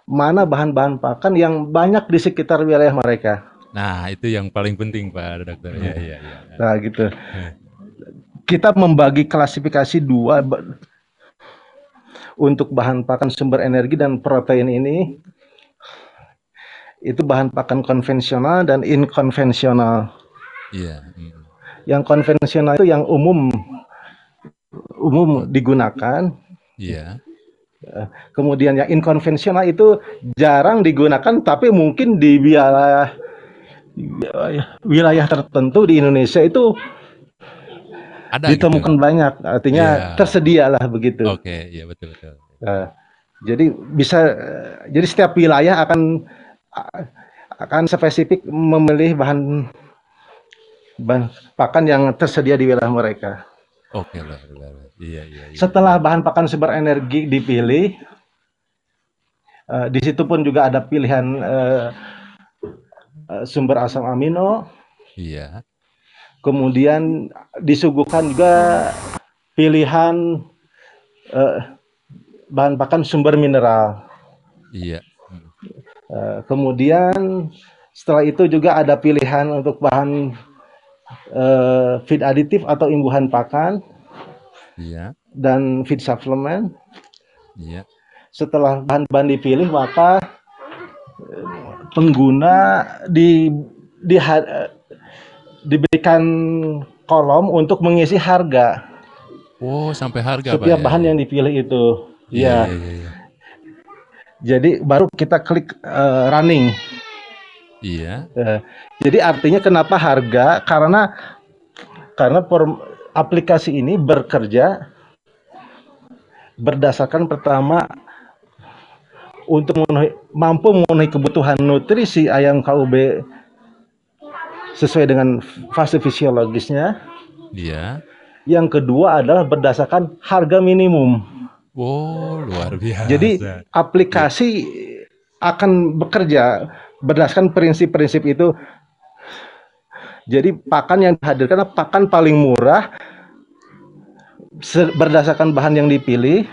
mana bahan-bahan pakan yang banyak di sekitar wilayah mereka. Nah, itu yang paling penting Pak Dokter. Iya, iya, iya. Nah, gitu. Kita membagi klasifikasi dua untuk bahan pakan sumber energi dan protein ini itu bahan pakan konvensional dan inkonvensional. Iya. mm. Yang konvensional itu yang umum umum digunakan. Iya. Kemudian yang inkonvensional itu jarang digunakan, tapi mungkin di wilayah wilayah tertentu di Indonesia itu Ada gitu. ditemukan banyak. Artinya Iya. tersedia lah begitu. Oke, iya betul betul. Nah, jadi bisa jadi setiap wilayah akan akan spesifik memilih bahan bahan pakan yang tersedia di wilayah mereka. Oke luar biasa. Iya, iya, iya. Setelah bahan pakan sumber energi dipilih, eh, di situ pun juga ada pilihan eh, eh, sumber asam amino, Iya. Kemudian disuguhkan juga pilihan eh, bahan pakan sumber mineral. Iya. Eh, kemudian setelah itu juga ada pilihan untuk bahan eh, feed aditif atau imbuhan pakan Iya. dan feed supplement. Iya. Setelah bahan-bahan dipilih maka eh, pengguna di, di diberikan kolom untuk mengisi harga Oh, sampai harga Pak. setiap ya? bahan yang dipilih itu. Iya, Ya, iya, iya. jadi baru kita klik eh, running. Iya. Eh, jadi artinya kenapa harga? Karena karena per- aplikasi ini bekerja berdasarkan pertama untuk memenuhi, mampu memenuhi kebutuhan nutrisi ayam KUB sesuai dengan fase fisiologisnya. Iya. Yang kedua adalah berdasarkan harga minimum. Oh, luar biasa. Jadi aplikasi akan bekerja berdasarkan prinsip-prinsip itu. Jadi pakan yang dihadirkan pakan paling murah berdasarkan bahan yang dipilih,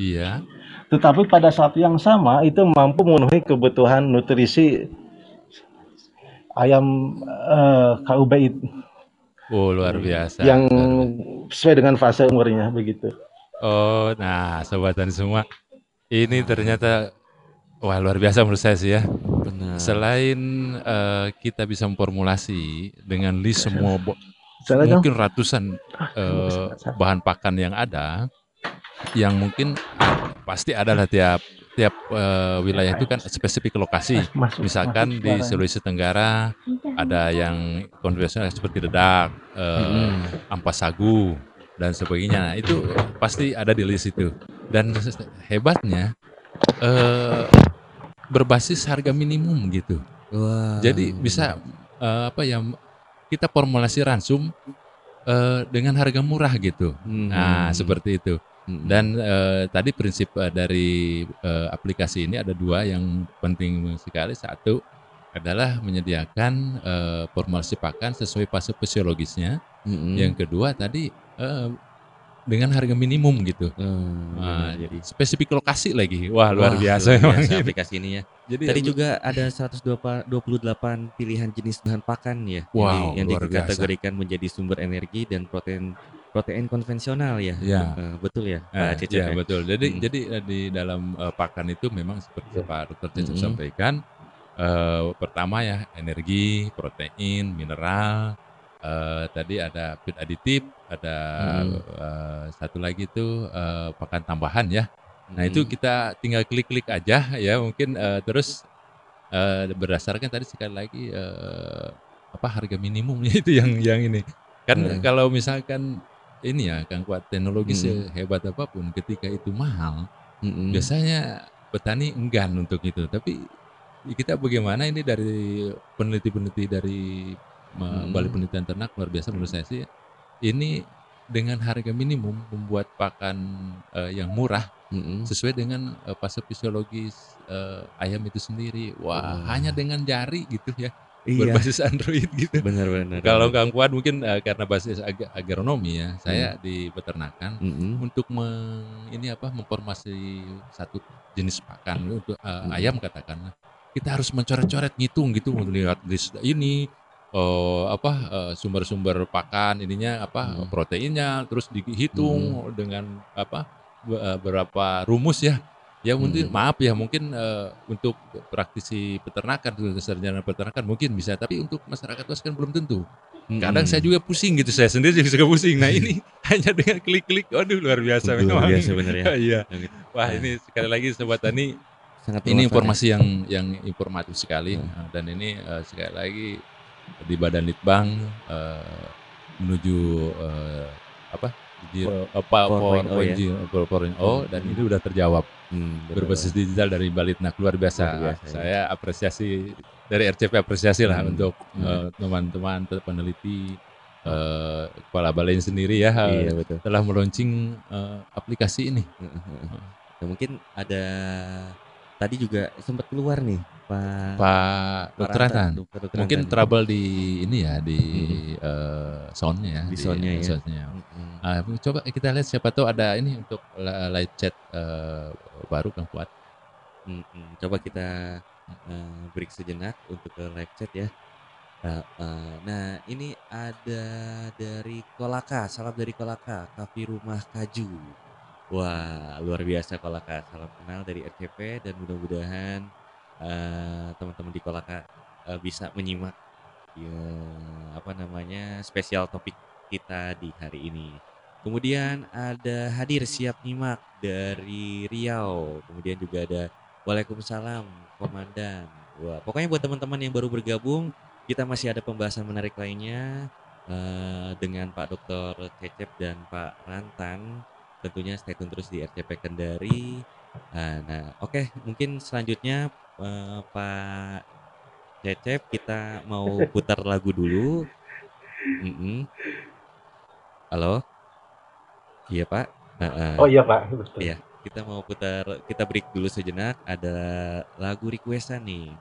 Iya. tetapi pada saat yang sama itu mampu memenuhi kebutuhan nutrisi ayam eh, KUB itu Oh, luar biasa. yang luar biasa. sesuai dengan fase umurnya begitu. Oh, nah, sobat tani semua, ini ternyata wah luar biasa menurut saya sih ya. Benar. Selain eh, kita bisa memformulasi dengan list semua bo- Salah dong. mungkin ratusan eh, bahan pakan yang ada, yang mungkin pasti adalah tiap tiap eh, wilayah itu kan spesifik lokasi. Misalkan di. Sulawesi Tenggara ada yang konvensional seperti dedak, eh, ampas sagu dan sebagainya. Nah, itu pasti ada di list itu. Dan hebatnya eh, berbasis harga minimum gitu. Wah. Jadi bisa eh, apa ya kita formulasi ransum eh, dengan harga murah gitu. Hmm. Nah, seperti itu. Hmm. Dan eh, tadi prinsip eh, dari eh, aplikasi ini ada dua yang penting sekali. Satu adalah menyediakan eh, formulasi pakan sesuai fase fisiologisnya. Mm-mm. Yang kedua tadi eh, dengan harga minimum gitu. Hmm, Nah, jadi spesifik lokasi lagi. Wah, luar Wah, biasa luar biasa aplikasi ini ya. Jadi Tadi ya, juga ada 128 pilihan jenis bahan pakan ya yang, Wow, yang biasa. dikategorikan menjadi sumber energi dan protein protein konvensional ya. Ya. Eh, betul ya, Eh, Pak Cecep ya, ya? betul. Jadi Mm. jadi eh, di dalam eh, pakan itu memang seperti Ya. Pak. Cecep Mm-mm. sampaikan eh, pertama ya energi, protein, mineral, eh, tadi ada feed aditif, ada Mm. eh, satu lagi itu eh, pakan tambahan ya. Nah, itu Mm. kita tinggal klik-klik aja ya mungkin eh, terus eh, berdasarkan tadi sekali lagi eh, apa harga minimumnya itu yang yang ini. Kan Hmm. kalau misalkan ini ya Kang Kuat teknologi Hmm. sehebat apa pun ketika itu mahal, Mm-mm. biasanya petani enggan untuk itu. Tapi kita bagaimana ini dari peneliti-peneliti dari Hmm. Balai Penelitian Ternak luar biasa menurut saya sih. Ini dengan harga minimum membuat pakan uh, yang murah Mm-mm. sesuai dengan uh, fase fisiologis uh, ayam itu sendiri. Wah, Wah. hanya dengan jari gitu ya. Iya. berbasis Android gitu. Benar benar. Kalau. Kang Fuad mungkin eh, karena basis ag- agronomi ya, saya di peternakan Mm-mm. untuk meng, ini apa memformasi satu jenis pakan untuk eh, Hmm. ayam katakanlah kita harus mencoret-coret ngitung gitu melihat list ini eh, apa eh, sumber-sumber pakan ininya apa Hmm. proteinnya terus dihitung dengan apa be- berapa rumus ya ya mungkin Hmm. maaf ya mungkin eh, untuk praktisi peternakan sarjana peternakan mungkin bisa tapi untuk masyarakat luas kan belum tentu kadang Mm-mm. saya juga pusing gitu saya sendiri juga suka pusing nah ini hanya dengan klik-klik waduh luar biasa Luar memang biasa bener ya. iya wah Nah. ini sekali lagi sobat tani Sangat ini ya. informasi yang yang informatif sekali Hmm. eh, dan ini eh, sekali lagi di Badan Litbang eh, menuju eh, apa Zero- apa 4.0 ya. 4.0 4.0 dan ini udah terjawab Hmm, berbasis digital dari Balitnak luar biasa. Luar biasa, ya. Saya apresiasi dari RCP apresiasi lah Hmm. untuk Hmm. eh, teman-teman peneliti eh, kepala balai sendiri ya eh, Iya betul. telah meluncing eh, aplikasi ini. Nah, mungkin ada tadi juga sempat keluar nih Pak Pak Dokter Rantan, Mungkin trouble di ini ya di eh, soundnya ya. Di soundnya ya. soundnya. Mm-mm. Ah, coba kita lihat siapa tahu ada ini untuk li- live chat eh, baru Kang Fuad. Coba kita eh, break sejenak untuk ke live chat ya. Nah, eh, nah, ini ada dari Kolaka, salam dari Kolaka, Kafe Rumah Kaju. Wah, luar biasa Kolaka. Salam kenal dari RCP dan mudah-mudahan eh, teman-teman di Kolaka eh, bisa menyimak ya, apa namanya spesial topik kita di hari ini. Kemudian ada hadir siap nyimak dari Riau. Kemudian juga ada Waalaikumsalam Komandan. Wah, pokoknya buat teman-teman yang baru bergabung, kita masih ada pembahasan menarik lainnya eh, dengan Pak Dr. Cecep dan Pak Rantan. Tentunya stay tune terus di RCP Kendari. Ah, Nah, oke, mungkin selanjutnya eh, Pak Cecep kita mau putar lagu dulu. Mm-mm. Halo? Iya Pak. Heeh. Oh iya Pak, betul. Iya, kita mau putar, kita break dulu sejenak. Ada lagu requestan nih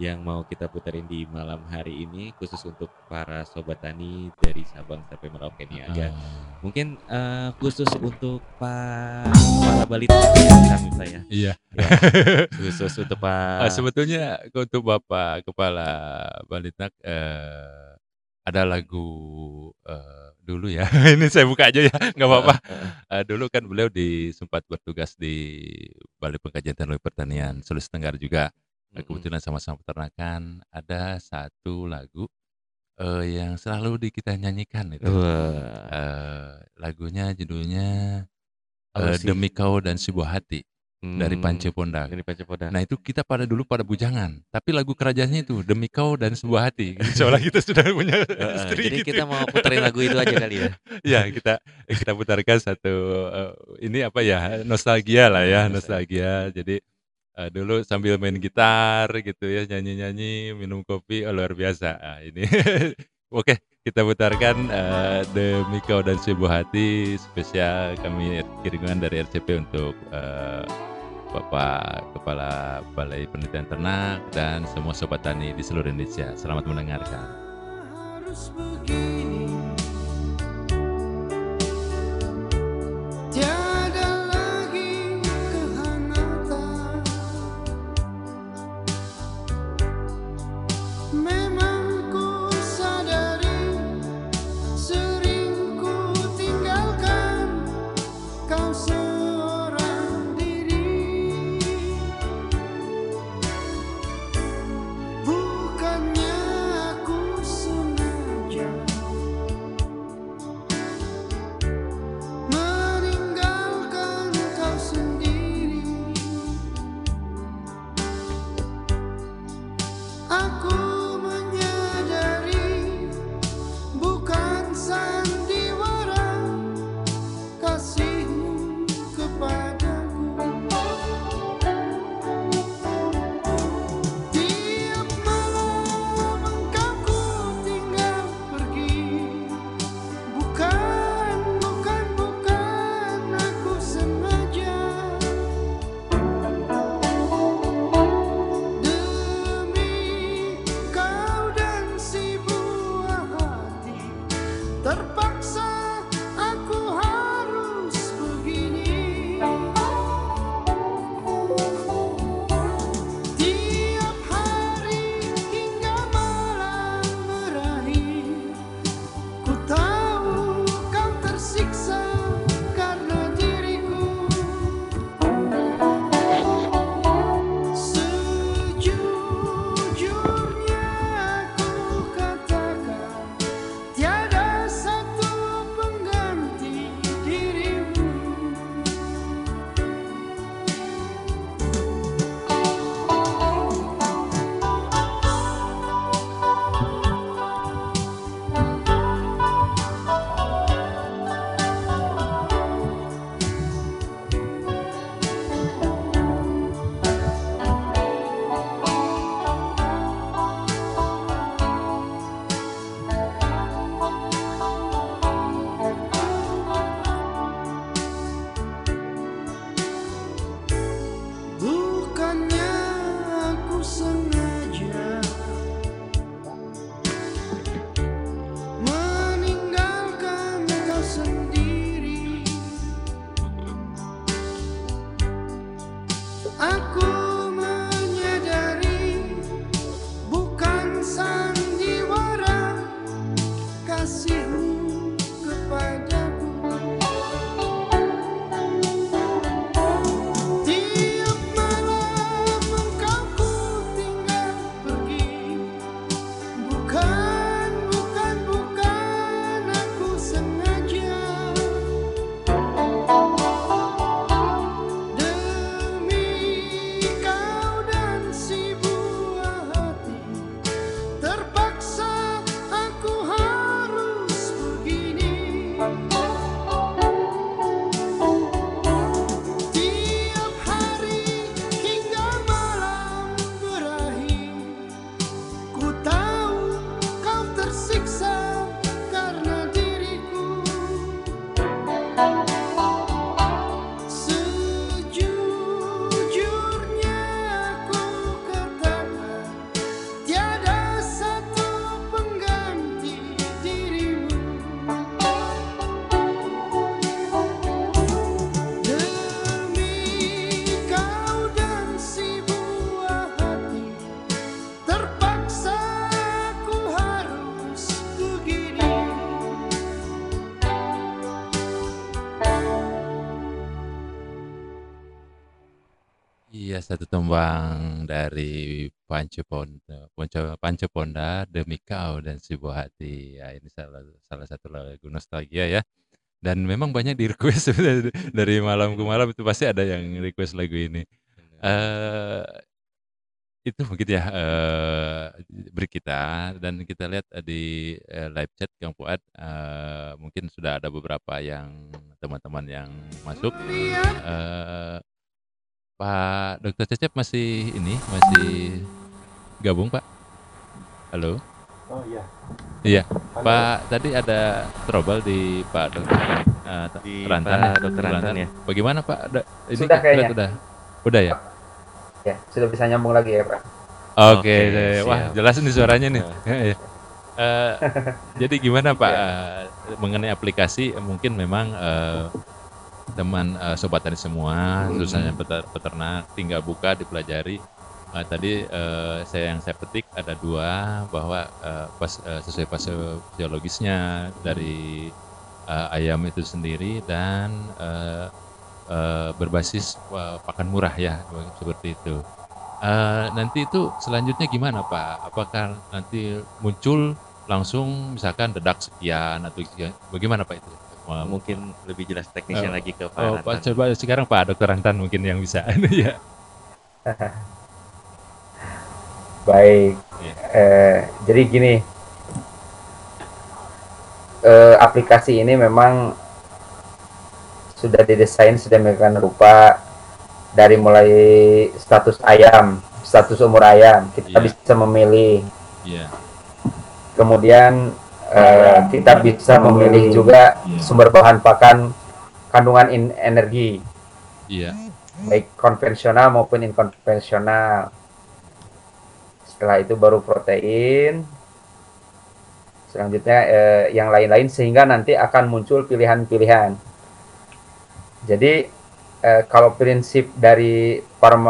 yang mau kita puterin di malam hari ini khusus untuk para sobat tani dari Sabang sampai Merauke Niaga. Ah, Mungkin eh, khusus untuk Pak para balita kami saya. iya. Khusus untuk Pak sebetulnya untuk Bapak Kepala Balitnak eh, ada lagu eh, dulu ya. ini saya buka aja ya, nggak apa-apa. Eh, dulu kan beliau di sempat bertugas di Balai Pengkajian Teknologi Pertanian Sulawesi Tenggara juga. Mm-mm. kebetulan sama-sama peternakan ada satu lagu eh, yang selalu di kita nyanyikan itu. Wah, Eh, lagunya judulnya sih? Demi Kau dan Sebuah Hati dari Hmm, Pance Pondak. Dari Pancepoda. Nah itu kita pada dulu pada bujangan, tapi lagu kerajaannya itu demi kau dan sebuah hati. Soalnya kita sudah punya Heeh, istri jadi gitu. kita mau puterin lagu itu aja kali ya. ya kita kita putarkan satu eh, ini apa ya nostalgia lah ya nostalgia. Jadi eh, dulu sambil main gitar gitu ya nyanyi-nyanyi minum kopi oh, luar biasa. Nah, ini oke kita putarkan eh, demi kau dan sebuah hati spesial kami kirimkan dari RCP untuk eh, Bapak Kepala Balai Penelitian Ternak dan semua sobat tani di seluruh Indonesia. Selamat mendengarkan. harus begini satu tembang dari Panceponda, Ponco- Panceponda, Demi Kau dan Si Buah Hati. Ya, ini salah salah satu lagu nostalgia ya. Dan memang banyak di request dari malam ke malam itu pasti ada yang request lagu ini. eh itu mungkin ya eh beri kita dan kita lihat eh, di eh, live chat Kang Fuad eh, mungkin sudah ada beberapa yang teman-teman yang masuk. Eh Pak Dokter Cecep masih ini masih gabung Pak? Halo? Oh iya. Iya, Halo. Pak tadi ada trouble di Pak Dokter eh, Di Rantan Pak ya? Dokter Rantan ya. Bagaimana Pak? Da- ini Sudah kayaknya. Udah, udah ya? Ya, sudah bisa nyambung lagi ya, Pak. Oke, Oke, deh. wah siap. jelas nih suaranya nih. Iya. Eh, jadi gimana Pak Ya. eh, mengenai aplikasi? Mungkin memang eh, teman eh, sobat tani semua, khususnya peter- peternak, tinggal buka dipelajari. Eh, tadi eh, saya yang saya petik ada dua bahwa eh, pas eh, sesuai fase fisiologisnya dari eh, ayam itu sendiri dan eh, eh, berbasis eh, pakan murah ya seperti itu. Eh, nanti itu selanjutnya gimana Pak? Apakah nanti muncul langsung misalkan dedak sekian atau sekian? bagaimana Pak itu? Wah, Mungkin lebih jelas teknisnya Oh. lagi ke Pak Oh, Pak, Rantan. coba sekarang Pak Dokter Rantan mungkin yang bisa. ya. Baik. Iya. Eh, jadi gini, eh, aplikasi ini memang sudah didesain sedemikian rupa dari mulai status ayam, status umur ayam, kita Iya. bisa memilih. Iya. Kemudian eh, kita bisa memilih juga Iya. sumber bahan pakan kandungan in- energi, Iya. baik konvensional maupun inkonvensional. Setelah itu baru protein. Selanjutnya eh, yang lain-lain sehingga nanti akan muncul pilihan-pilihan. Jadi eh, kalau prinsip dari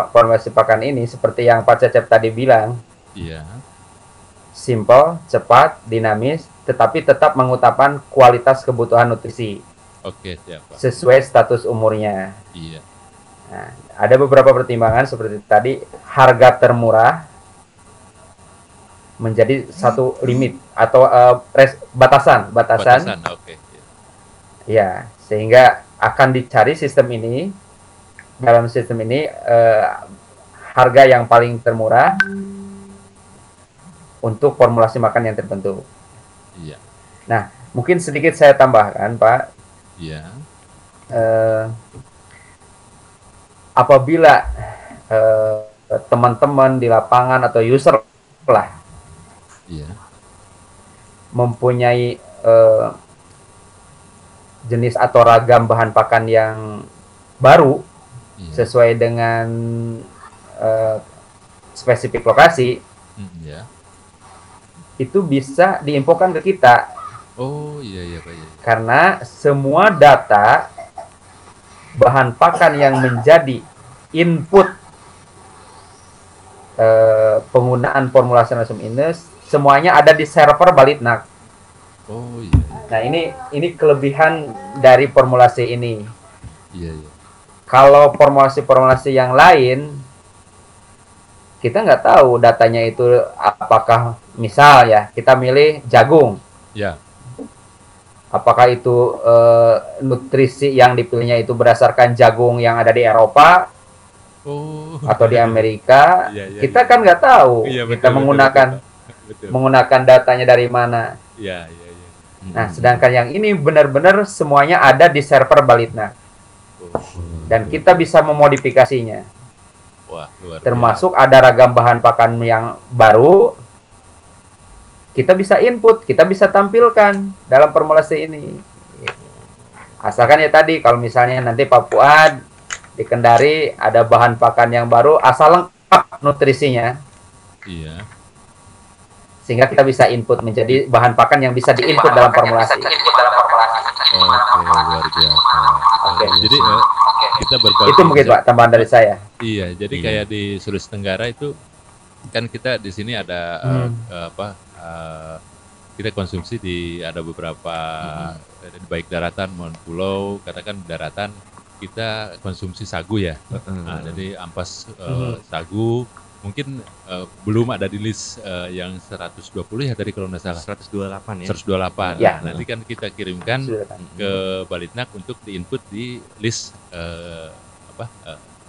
formasi pakan ini seperti yang Pak Cecep tadi bilang, Iya. Simple, cepat, dinamis, tetapi tetap mengutamakan kualitas kebutuhan nutrisi Oke, siap Pak. sesuai status umurnya. Iya. Nah, ada beberapa pertimbangan seperti tadi harga termurah menjadi satu limit atau eh, res- batasan, batasan, Batasan, oke. Iya. ya sehingga akan dicari sistem ini dalam sistem ini eh, harga yang paling termurah untuk formulasi makan yang tertentu. Iya. Mungkin sedikit saya tambahkan, Pak. Iya. eh, apabila eh, teman-teman di lapangan atau user lah Iya. mempunyai eh, jenis atau ragam bahan pakan yang baru Iya. sesuai dengan eh, spesifik lokasi Mm, Iya. Itu bisa diinfokan ke kita Oh, iya iya Pak. Iya. karena semua data bahan pakan yang menjadi input eh, penggunaan formulasi natrium ini semuanya ada di server Balitnak. Oh iya, Nah ini ini kelebihan dari formulasi ini. iya, iya. Kalau formulasi-formulasi yang lain kita nggak tahu datanya itu apakah misal ya kita milih jagung. Ya, apakah itu eh, nutrisi yang dipilihnya itu berdasarkan jagung yang ada di Eropa? Oh. atau di Amerika? Iya, iya, kita iya. kan nggak tahu. Kita betul, menggunakan betul, betul. menggunakan datanya dari mana? Iya, iya, iya. nah sedangkan yang ini benar-benar semuanya ada di server Balitna. Oh, dan kita bisa memodifikasinya. Wah, luar termasuk ada ragam bahan pakan yang baru kita bisa input kita bisa tampilkan dalam formulasi ini asalkan ya tadi kalau misalnya nanti Pak Fuad di Kendari ada bahan pakan yang baru asal lengkap nutrisinya. Iya. sehingga kita bisa input menjadi bahan pakan yang bisa diinput dalam formulasi Oke, luar biasa. Oke. Jadi eh, kita berbagi. itu mungkin Pak tambahan dari saya Iya, jadi Iya. kayak di Sulawesi Tenggara itu kan kita di sini ada eh, Hmm. eh, apa? Eh, kita konsumsi di ada beberapa eh, baik daratan maupun pulau. Katakan daratan kita konsumsi sagu ya. Nah, jadi ampas eh, Mhm. sagu mungkin eh, belum ada di list eh, yang 120 ya tadi kalau nggak salah. 128 ya. 128. Ya. Nah, nanti kan kita kirimkan Sudah, kan? ke Balitnak untuk diinput di list eh, apa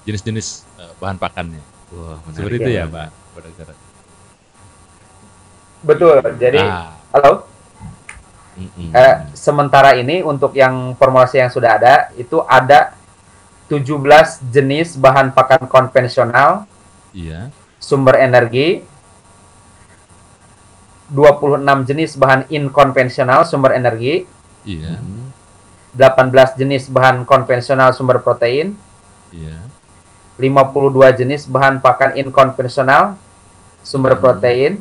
jenis-jenis eh, bahan pakannya. Wah. Seperti itu ya, ya. Pak. Betul jadi Ah, halo Mm-mm. Eh, sementara ini untuk yang formulasi yang sudah ada itu ada 17 jenis bahan pakan konvensional iya, sumber energi 26 jenis bahan inkonvensional sumber energi iya, Mm. 18 jenis bahan konvensional sumber protein iya. 52 jenis bahan pakan inkonvensional sumber Hmm. protein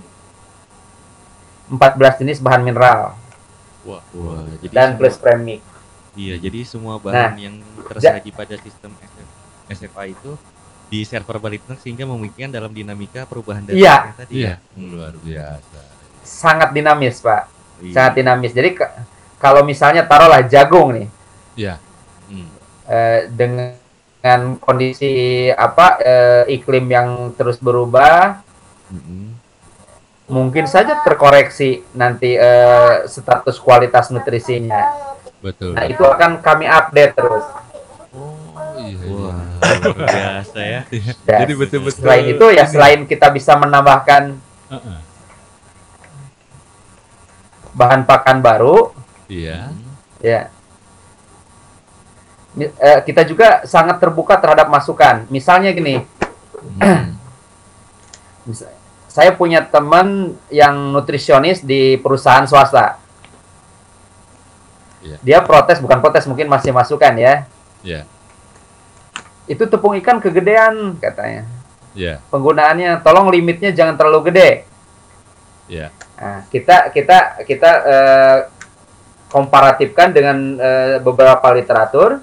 14 jenis bahan mineral Wah, Wah, jadi dan semua- plus premix Iya, jadi semua Nah, bahan yang tersaji pada sistem SF SFA itu di server Balitnak sehingga memungkinkan dalam dinamika perubahan data Iya. yang tadi iya, ya. Hmm. luar biasa. sangat dinamis pak Iya. sangat dinamis jadi ke- kalau misalnya taruhlah jagung nih Iya, Hmm. eh, dengan kondisi apa eh, iklim yang terus berubah Mm-mm. Mungkin saja terkoreksi nanti eh, status kualitas nutrisinya betul. nah itu akan kami update terus Oh, iya, iya. Wah, luar biasa ya. Jadi betul-betul selain itu ya ini. selain kita bisa menambahkan Heeh. bahan pakan baru Iya, ya eh, kita juga sangat terbuka terhadap masukan misalnya gini Hmm. Saya punya teman yang nutrisionis di perusahaan swasta. Iya. Dia protes, bukan protes, mungkin masih masukan ya. Iya, Itu tepung ikan kegedean katanya. iya, Penggunaannya, tolong limitnya jangan terlalu gede. iya. Nah, kita kita kita eh, komparatifkan dengan eh, beberapa literatur.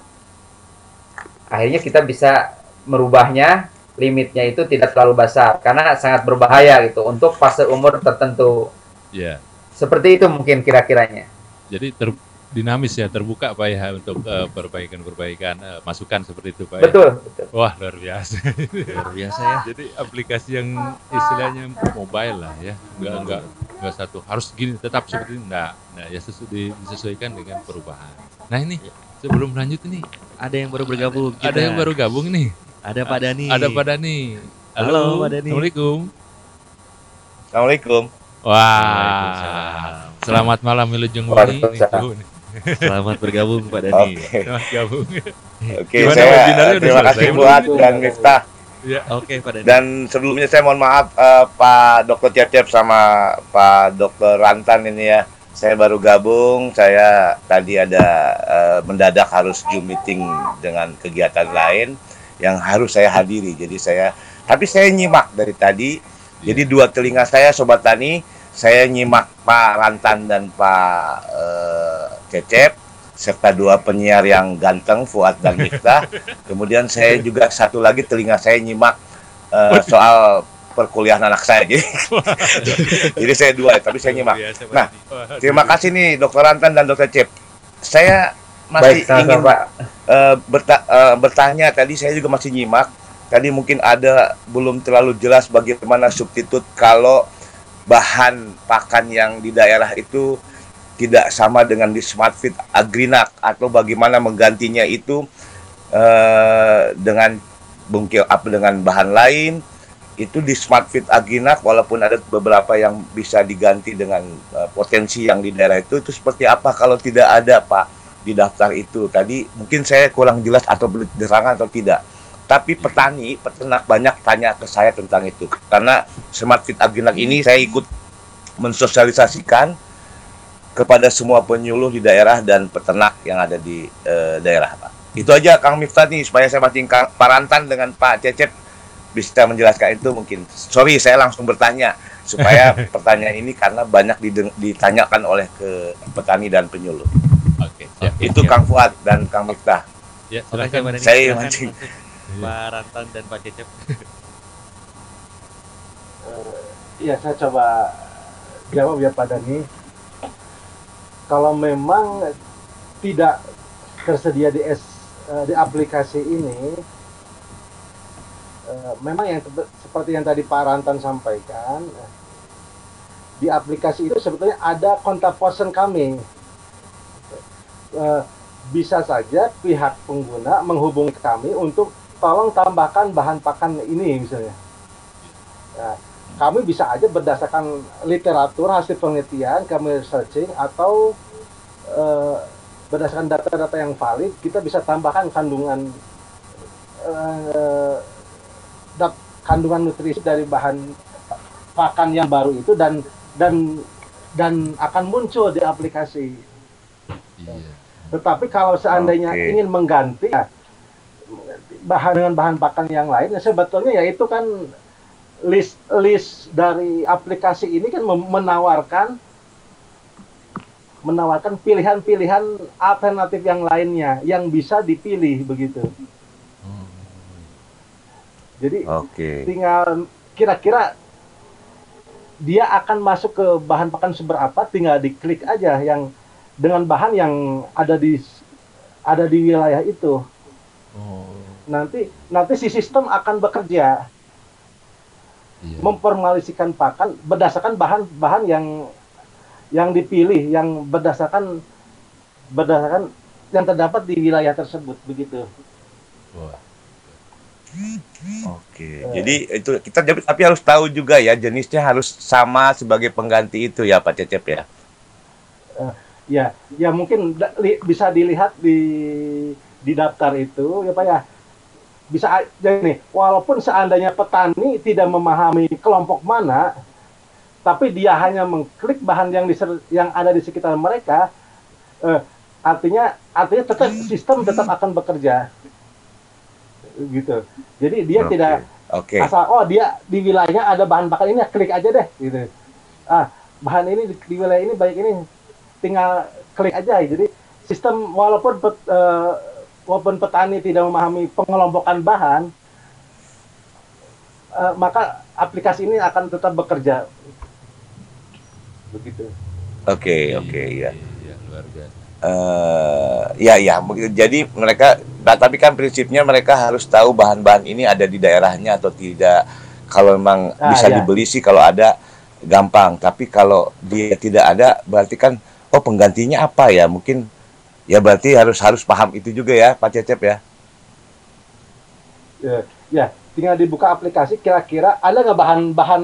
Akhirnya kita bisa merubahnya limitnya itu tidak terlalu besar karena sangat berbahaya gitu untuk fase umur tertentu. Iya. Seperti itu mungkin kira-kiranya. Jadi ter dinamis ya, terbuka Pak ya untuk eh, perbaikan-perbaikan eh, masukan seperti itu Pak. ya. Betul, betul. Wah, luar biasa. Luar biasa ya. Jadi aplikasi yang istilahnya mobile lah ya, enggak enggak enggak satu harus gini tetap seperti ini enggak. Nah, ya sesu, di- disesuaikan dengan perubahan. Nah, ini sebelum lanjut ini Ada yang baru bergabung. ada kita. yang baru gabung nih. Ada Pak Dani. Ada Pak Dani. Halo, Pak Dani. Assalamualaikum. Assalamualaikum. Wah. Selamat malam Wilujeng Wangi. Waalaikumsalam. Selamat bergabung Pak Dani. Oke, Selamat gabung. oke. Gimana Saya terima selesai kasih buat dan Miftah. Ya. Oke Pak Dani. Dan sebelumnya saya mohon maaf eh, Pak Dokter Cecep sama Pak Dokter Rantan ini ya. Saya baru gabung. Saya tadi ada eh, mendadak harus Zoom meeting dengan kegiatan lain yang harus saya hadiri. Jadi saya tapi saya nyimak dari tadi. Jadi dua telinga saya sobat tani, saya nyimak Pak Rantan dan Pak eh, Cecep serta dua penyiar yang ganteng Fuad dan Miftah. Kemudian saya juga satu lagi telinga saya nyimak eh, soal perkuliahan anak saya jadi jadi saya dua tapi saya nyimak Pak Nah, terima kasih nih dokter Rantan dan dokter Cep saya masih Baik, sama-sama, ingin Pak. eh, berta- eh, bertanya tadi saya juga masih nyimak tadi mungkin ada belum terlalu jelas bagaimana substitut kalau bahan pakan yang di daerah itu tidak sama dengan di Smart Fit Agrinak atau bagaimana menggantinya itu eh, dengan bungkil apa dengan bahan lain itu di Smart Fit Agrinak walaupun ada beberapa yang bisa diganti dengan eh, potensi yang di daerah itu itu seperti apa kalau tidak ada Pak di daftar itu. Tadi mungkin saya kurang jelas atau diterangkan atau tidak. Tapi petani peternak banyak tanya ke saya tentang itu. Karena Smart Fit Agrinak ini saya ikut mensosialisasikan kepada semua penyuluh di daerah dan peternak yang ada di eh, daerah Pak. Itu aja Kang Miftah nih supaya saya Kang Parantan dengan Pak Cecep. Bisa menjelaskan itu mungkin. Sorry saya langsung bertanya supaya pertanyaan ini karena banyak ditanyakan oleh ke petani dan penyuluh Oke, siap. itu Siap. Kang Fuad dan Kang Miftah Ya, Oke, silakan. Mbak Neni, Saya silakan mancing. Pak Rantan dan Pak Cecep. Iya, saya coba jawab ya Pak Dani. Kalau memang tidak tersedia di S, eh, di aplikasi ini, eh, memang yang seperti yang tadi Pak Rantan sampaikan, eh, di aplikasi itu sebetulnya ada kontak person kami. Eh, bisa saja pihak pengguna menghubungi kami untuk tolong tambahkan bahan pakan ini misalnya. Nah, kami bisa aja berdasarkan literatur hasil penelitian kami searching atau eh, berdasarkan data-data yang valid kita bisa tambahkan kandungan eh, dat- kandungan nutrisi dari bahan pakan yang baru itu dan dan dan akan muncul di aplikasi. Iya. Tetapi kalau seandainya Oke. ingin mengganti ya, bahan dengan bahan pakan yang lain, ya sebetulnya ya itu kan list list dari aplikasi ini kan menawarkan menawarkan pilihan-pilihan alternatif yang lainnya yang bisa dipilih begitu. Jadi oke tinggal kira-kira dia akan masuk ke bahan pakan seberapa tinggal diklik aja yang dengan bahan yang ada di ada di wilayah itu. oh, Nanti nanti si sistem akan bekerja iya. memformalisikan pakan berdasarkan bahan-bahan yang yang dipilih yang berdasarkan berdasarkan yang terdapat di wilayah tersebut begitu. Wah, Oke, jadi itu kita tapi tapi harus tahu juga ya jenisnya harus sama sebagai pengganti itu ya Pak Cecep ya. Ya, ya mungkin da- li- bisa dilihat di di daftar itu ya Pak ya. Bisa aja nih, walaupun seandainya petani tidak memahami kelompok mana, tapi dia hanya mengklik bahan yang diser- yang ada di sekitar mereka, eh, artinya artinya tetap sistem tetap akan bekerja, gitu. Jadi dia Oke, tidak Oke. asal oh dia di wilayahnya ada bahan bakar ini klik aja deh gitu ah bahan ini di, di wilayah ini baik ini tinggal klik aja jadi sistem walaupun pet- eh, walaupun petani tidak memahami pengelompokan bahan eh, maka aplikasi ini akan tetap bekerja begitu Oke, oke ya. Iya, luar biasa. eh ya ya begitu. jadi mereka nah, tapi kan prinsipnya mereka harus tahu bahan-bahan ini ada di daerahnya atau tidak kalau memang Ah, bisa ya. dibeli sih kalau ada gampang tapi kalau dia tidak ada berarti kan oh penggantinya apa ya mungkin ya berarti harus harus paham itu juga ya Pak Cecep ya ya, ya tinggal dibuka aplikasi kira-kira ada nggak bahan-bahan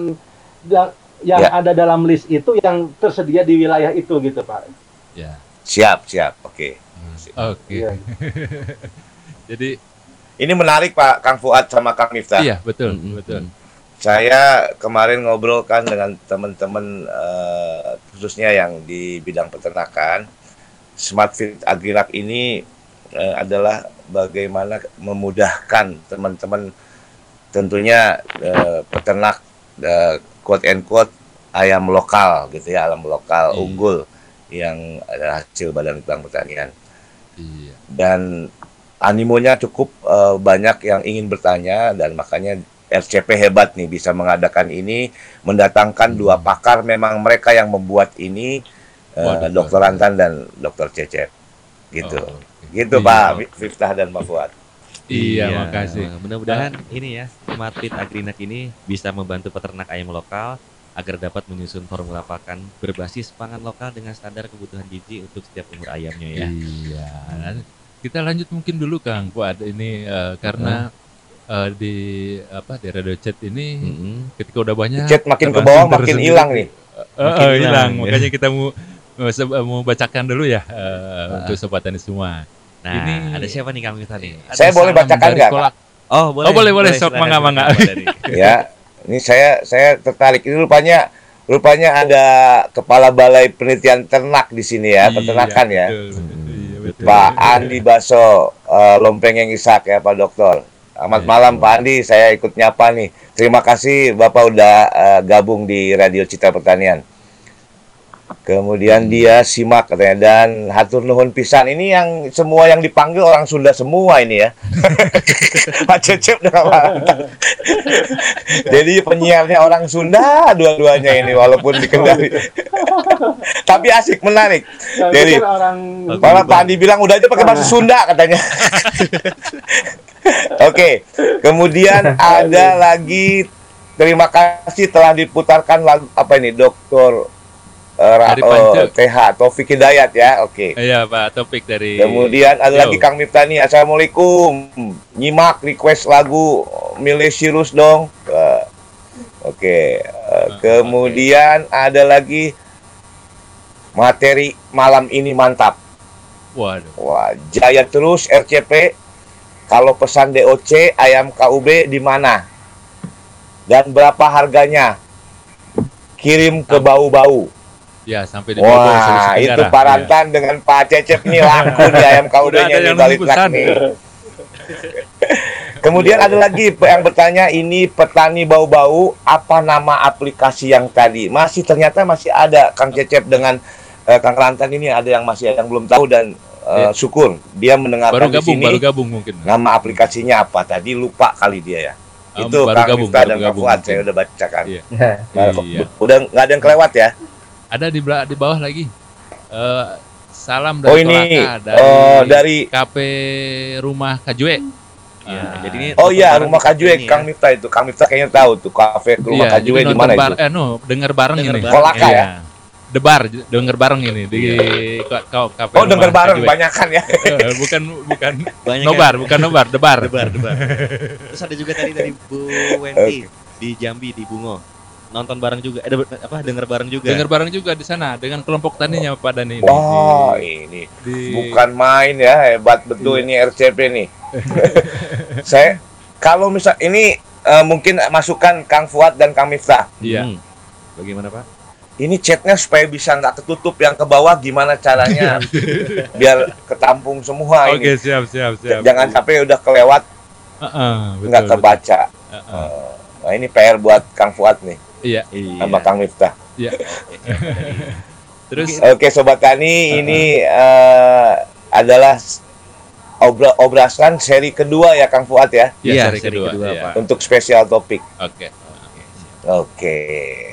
yang yang Ya. ada dalam list itu yang tersedia di wilayah itu gitu pak Ya. siap siap oke Oke. Iya. Jadi ini menarik Pak Kang Fuad sama Kang Miftah iya betul, Mm-mm. betul. Saya kemarin ngobrol kan dengan teman-teman eh, khususnya yang di bidang peternakan Smart Fit Agrinak ini eh, adalah bagaimana memudahkan teman-teman tentunya eh, peternak eh, quote and quote ayam lokal gitu ya ayam lokal Iya. unggul yang ada hasil badan litbang pertanian Iya. dan animonya cukup eh, banyak yang ingin bertanya dan makanya RCP hebat nih bisa mengadakan ini, mendatangkan dua pakar memang mereka yang membuat ini eh, Waduh, Dokter. Rantan dan Dokter Cecep. Gitu. Oh. Gitu Iya, Pak oke. Miftah dan Pak Fuad. Iya, makasih. Mudah-mudahan ini ya, Smart Feed Agrinak ini bisa membantu peternak ayam lokal agar dapat menyusun formula pakan berbasis pangan lokal dengan standar kebutuhan gizi untuk setiap umur ayamnya ya. Iya. Kita lanjut mungkin dulu Kang Fuad ini eh, karena eh, di apa di radio chat ini Mm-mm. ketika udah banyak Chat makin ke bawah makin tersendiri. hilang nih. Eh, Makin eh, hilang, ya. Makanya kita mau mau bacakan dulu ya eh, untuk sobat tani semua. Nah, Ini- ada siapa nih Kang Miftah nih? Ada Saya boleh bacakan nggak. Oh, boleh. Oh, boleh, boleh. Sok, silakan, mangga, mangga. Ya ini saya saya tertarik ini rupanya rupanya ada kepala balai penelitian ternak di sini ya peternakan ya Betul, betul. Iya, betul. Pak Andi Baso eh, Lompeng yang Isak ya Pak Dokter Selamat Iya. malam Pak Andi saya ikut nyapa nih terima kasih Bapak udah eh, gabung di Radio Citra Pertanian Kemudian dia simak katanya dan hatur nuhun pisan ini yang semua yang dipanggil orang Sunda semua ini ya. Pak Cecep. Jadi penyiarnya orang Sunda dua-duanya ini walaupun di Kendari. Tapi asik menarik. Jadi orang Malah Pak Andi bilang udah aja pakai bahasa Sunda katanya. Oke, kemudian ada lagi terima kasih telah diputarkan lagu apa ini Dokter Ra- Dari Pance. oh, TH Taufik Hidayat ya. Oke. Iya Pak Topik dari Kemudian ada Yo. lagi Kang Miftani, Assalamualaikum. Nyimak request lagu Milih Sirus dong. Eh, Oke. Eh, kemudian ada lagi materi malam ini mantap. Waduh. Wah, jaya terus RCP. Kalau pesan DOC ayam KUB di mana? Dan berapa harganya? Kirim ke bau-bau. Ya sampai di Bogor, Wah, Sulawesi itu Tenggara. Pak Iya. Rantan dengan Pak Cecep nih laku di ayam ada di balik nih. Kemudian ada lagi yang bertanya ini petani bau-bau apa nama aplikasi yang tadi? Masih ternyata masih ada Kang Cecep dengan eh, Kang Rantan ini ada yang masih yang belum tahu dan eh, Ya. syukur dia mendengarkan Baru di gabung, sini. baru gabung mungkin. Nama aplikasinya apa tadi lupa kali dia ya. Um, itu baru Kang gabung, baru dan Kang gabung Fuad mungkin. saya udah bacakan. Iya. Nah, Iya. Udah nggak ada yang kelewat ya? Ada di bela- di bawah lagi. Eh, salam dari Oh ini dari, oh dari KP Rumah Kajue. Iya, Ah, jadi ini Oh iya, rumah Kajue, ini ya. Kang Miftah itu. Kang Miftah kayaknya tahu tuh kafe rumah iya, Kajue di mana itu? Eh, no, denger bareng Denger ini. bareng. Kolaka Iya. ya? Debar, denger bareng ini di ka- ka- kafe Oh, denger bareng Kajue. banyakan ya. Eh, bukan bukan Banyak nobar, bukan nobar, debar. Debar, debar. Terus ada juga tadi dari Bu Wenti di Jambi di Bungo. Nonton bareng juga, ada apa denger bareng juga. Dengar bareng juga di sana dengan kelompok taninya Pak Dani ini. Wah, Di- ini di- bukan main ya, hebat betul ini RCP nih. Saya kalau misal ini eh, mungkin masukan Kang Fuad dan Kang Miftah. Iya. Hmm. Bagaimana Pak? Ini chatnya supaya bisa nggak ketutup yang ke bawah gimana caranya biar ketampung semua Oke, ini. siap, siap, siap. Jangan sampai udah kelewat Heeh, betul, nggak betul. kebaca. Heeh. Nah ini PR buat Kang Fuad nih Iya. Iya. sama Kang Miftah. Iya. Terus Oke Sobat Tani, ini eh, adalah obra obrasan seri kedua ya Kang Fuad ya ya, Iya, seri seri kedua, kedua, iya. Pak. untuk spesial topik. Oke. Oke,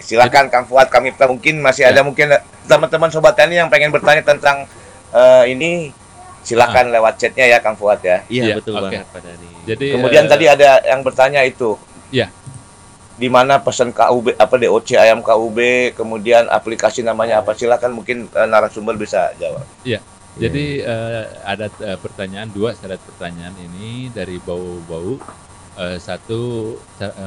silakan Kang Fuad, Kang Miftah mungkin masih ada mungkin teman-teman Sobat Tani yang pengen bertanya tentang eh, ini silakan lewat chatnya ya Kang Fuad ya. Iya, Iya, betul oke. banget Pak Dani. Jadi Kemudian eh, tadi ada yang bertanya itu. Iya. Di mana pesan KUB apa DOC ayam KUB, kemudian aplikasi namanya apa? Silakan mungkin eh, narasumber bisa jawab. Jadi eh, ada eh, pertanyaan dua syarat pertanyaan ini dari bau-bau. Eh, satu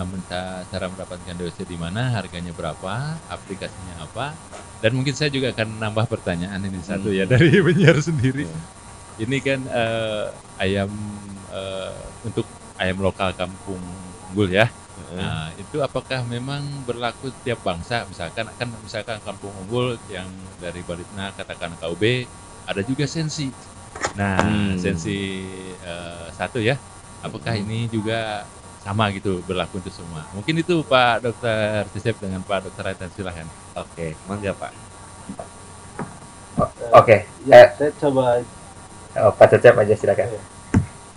minta cara mendapatkan DOC di mana, harganya berapa, aplikasinya apa, dan mungkin saya juga akan nambah pertanyaan ini satu ya dari penyiar sendiri. Ini kan eh, ayam eh, untuk ayam lokal kampung unggul ya. Nah, itu apakah memang berlaku tiap bangsa? Misalkan kan misalkan kampung unggul yang dari Balitna katakan KUB ada juga sensi. Nah, Hmm. sensi eh, satu ya. Apakah ini juga sama gitu berlaku untuk semua? Mungkin itu Pak Dokter Cecep dengan Pak Dokter Raitan silahkan. Oke, mangga Pak. Oke, Ya, saya coba. oh, Pak Cecep aja silakan.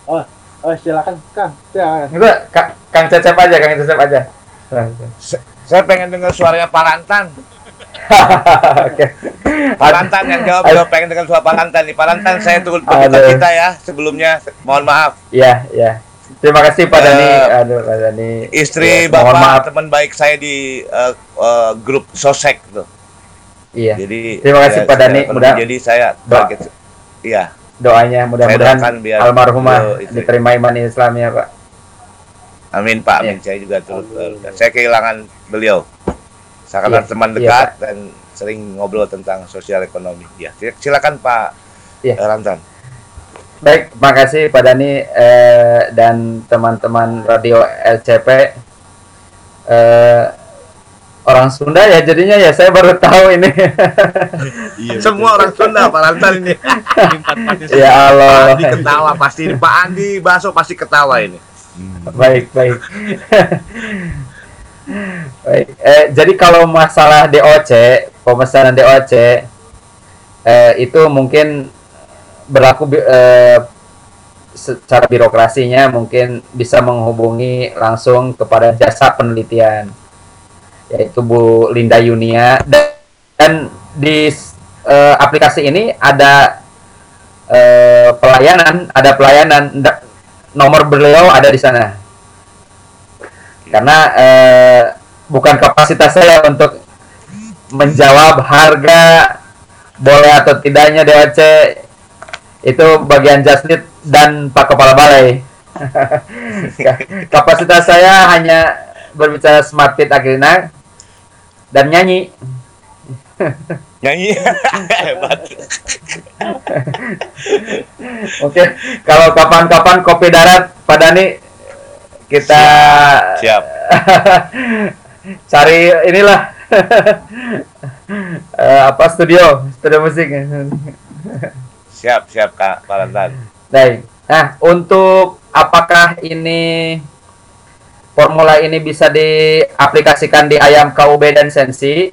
Oh, silakan Kang. Ya, Enggak, Kak Kang Cecep aja, Kang Cecep aja. Saya pengen dengar suaranya Pak Rantan. Oke. Pak Rantan yang jawab, jawab pengen dengar suara Pak Rantan nih. Pak Rantan saya turut Aduh. berduka kita ya sebelumnya. Mohon maaf. Iya, iya. Terima kasih Pak Dani. Aduh, Pak Dani. Istri Ya, bapak teman baik saya di eh, eh, grup sosek tuh. Iya. Jadi Terima kasih, ya, Pak Dani. Mudah- Jadi saya target. Iya. Doanya mudah-mudahan almarhumah diterima iman Islam ya, Pak. Amin Pak, amin. Saya juga turut berduka. Saya kehilangan beliau. Saya Iya, teman iya, dekat Pak. dan sering ngobrol tentang sosial ekonomi. Ya, silakan Pak Iya. eh, Rantan. Baik, makasih Pak Dani eh, dan teman-teman radio LCP. Eh, orang Sunda ya jadinya ya saya baru tahu ini. Iya, Semua orang Sunda Pak Rantan ini. ya Pak Allah. Andi ketawa pasti ini. Pak Andi Baso pasti ketawa ini. Baik, baik. baik. Eh, jadi kalau masalah DOC, pemesanan DOC eh, itu mungkin berlaku eh, secara birokrasinya mungkin bisa menghubungi langsung kepada jasa penelitian yaitu Bu Linda Yunia dan, dan di eh, aplikasi ini ada eh, pelayanan ada pelayanan nomor beliau ada di sana. Karena eh, bukan kapasitas saya untuk menjawab harga boleh atau tidaknya DOC itu bagian Jasnit dan Pak Kepala Balai. Kapasitas saya hanya berbicara smart fit Agrina dan nyanyi Nyanyi hebat. Oke, kalau kapan-kapan kopi darat Pak Dani kita Siap. cari inilah Eh, apa studio studio musik. Siap, siap Kak Pak. Baik. Nah, untuk apakah ini formula ini bisa diaplikasikan di ayam KUB dan sensi?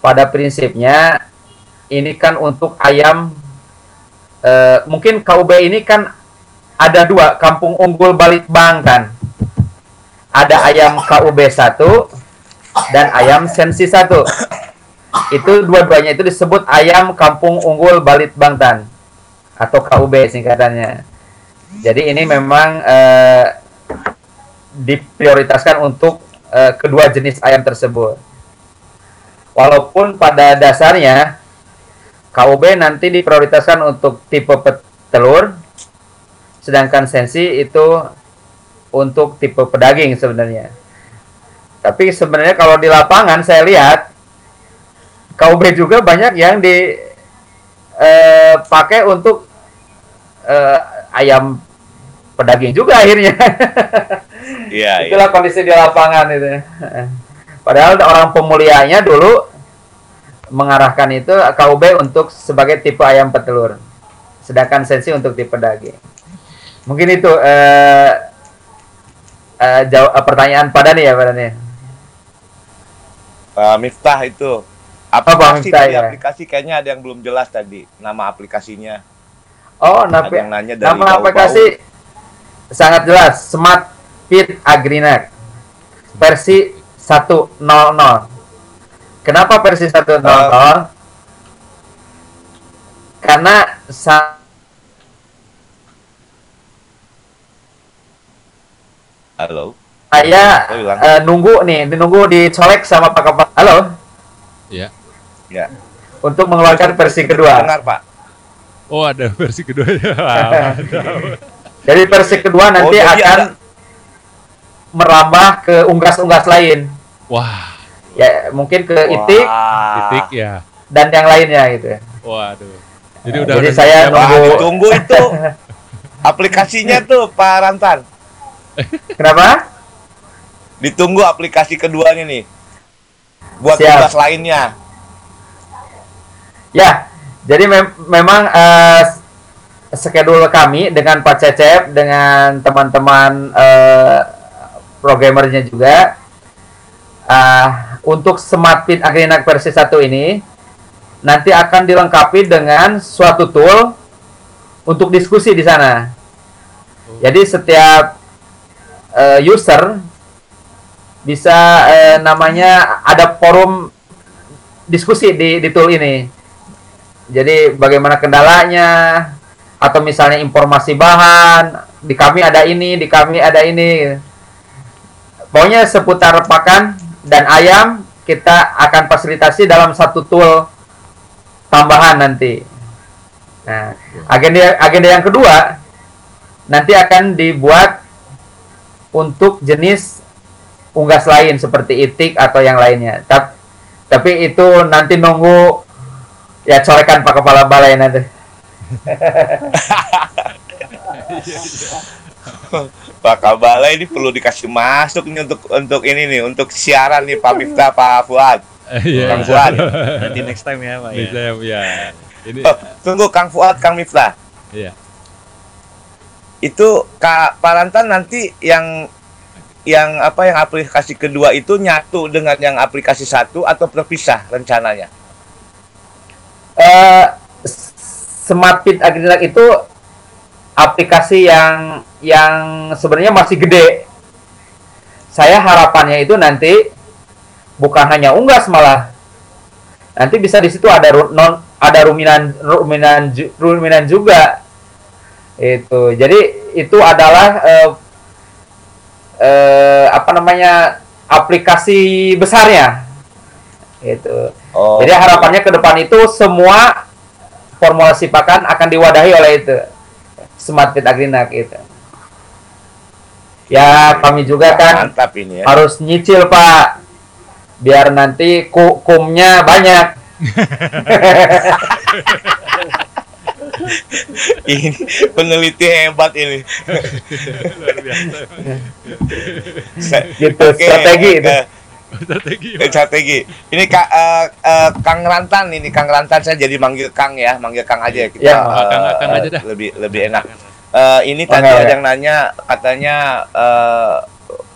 Pada prinsipnya ini kan untuk ayam eh, mungkin KUB ini kan ada dua kampung unggul Balitbang kan. Ada ayam KUB 1 dan ayam sensi 1. Itu dua-duanya itu disebut ayam kampung unggul Balitbangtan atau KUB singkatannya. Jadi ini memang eh, diprioritaskan untuk eh, kedua jenis ayam tersebut. Walaupun pada dasarnya KUB nanti diprioritaskan untuk tipe petelur, sedangkan sensi itu untuk tipe pedaging sebenarnya. Tapi sebenarnya kalau di lapangan saya lihat KUB juga banyak yang dipakai untuk eh, ayam pedaging juga akhirnya. Iya, iya. Itulah kondisi di lapangan itu. Padahal orang pemuliaannya dulu mengarahkan itu KUB untuk sebagai tipe ayam petelur. Sedangkan sensi untuk tipe daging. Mungkin itu eh, eh, jawab eh, pertanyaan pada nih ya pada nih. Pak Miftah itu aplikasi Miftah, tadi ya. aplikasi kayaknya ada yang belum jelas tadi nama aplikasinya. Oh, Ada napi- yang nanya dari nama bau-bau. aplikasi sangat jelas, Smart Fit Agrinet versi 100. Kenapa versi 100? Karena sa- Halo. saya Oh, hilang. eh, nunggu nih, nunggu dicolek sama Pak Kepala. Halo, Ya. Ya. untuk mengeluarkan versi kedua. Dengar, Pak. Oh ada versi mantap. Jadi versi kedua nanti jadi akan ada- merambah ke unggas-unggas lain. Wah, Ya, mungkin ke itik Wah. titik ya. dan yang lainnya gitu. ya. Waduh. Jadi udah Jadi udah saya nunggu- ditunggu itu. Aplikasinya tuh Pak Rantan. Kenapa? Ditunggu aplikasi keduanya nih. Buat Siap. tugas lainnya. Ya, jadi mem- memang eh, schedule kami dengan Pak Cecep, dengan teman-teman eh, programmernya juga, eh, untuk Smart Fit Agrinak versi 1 ini, nanti akan dilengkapi dengan suatu tool untuk diskusi di sana. Jadi setiap eh, user bisa eh, namanya ada forum diskusi di di tool ini. Jadi bagaimana kendalanya atau misalnya informasi bahan di kami ada ini, di kami ada ini. Pokoknya seputar pakan dan ayam kita akan fasilitasi dalam satu tool tambahan nanti. Nah, agenda agenda yang kedua nanti akan dibuat untuk jenis unggas lain seperti itik atau yang lainnya. Tapi, tapi itu nanti nunggu ya corekan Pak Kepala Balai nanti. Pak Kabala ini perlu dikasih masuk nih untuk untuk ini nih untuk siaran nih Pak Miftah Pak Fuad. Iya. Kang Fuad. Nanti next time ya Pak ya. Bisa ya. Ini Oh, tunggu Kang Fuad, Kang Miftah. iya. Itu Kak Parantan nanti yang yang apa yang aplikasi kedua itu nyatu dengan yang aplikasi satu atau terpisah rencananya? eh Smart Fit Agrinak itu aplikasi yang yang sebenarnya masih gede. Saya harapannya itu nanti bukan hanya unggas malah nanti bisa di situ ada non ada ruminan ruminan ruminan juga itu jadi itu adalah eh, eh, apa namanya aplikasi besarnya itu Oh. jadi harapannya ke depan itu semua formulasi pakan akan diwadahi oleh itu Smart Fit Agrinak itu. Ya kami juga kan mantap ini ya. harus nyicil Pak, biar nanti ku kumnya banyak. ini peneliti hebat ini. Sa- Gitu Oke, strategi itu. Strategi. Eh, strategi. Ini Kak eh, eh, Kang Rantan ini Kang Rantan saya jadi manggil Kang ya, manggil Kang aja ya kita. Ya, eh, Kang- Kang aja dah. Lebih lebih enak. Eh, ini Oh, tadi enggak, ada ya. yang nanya katanya eh,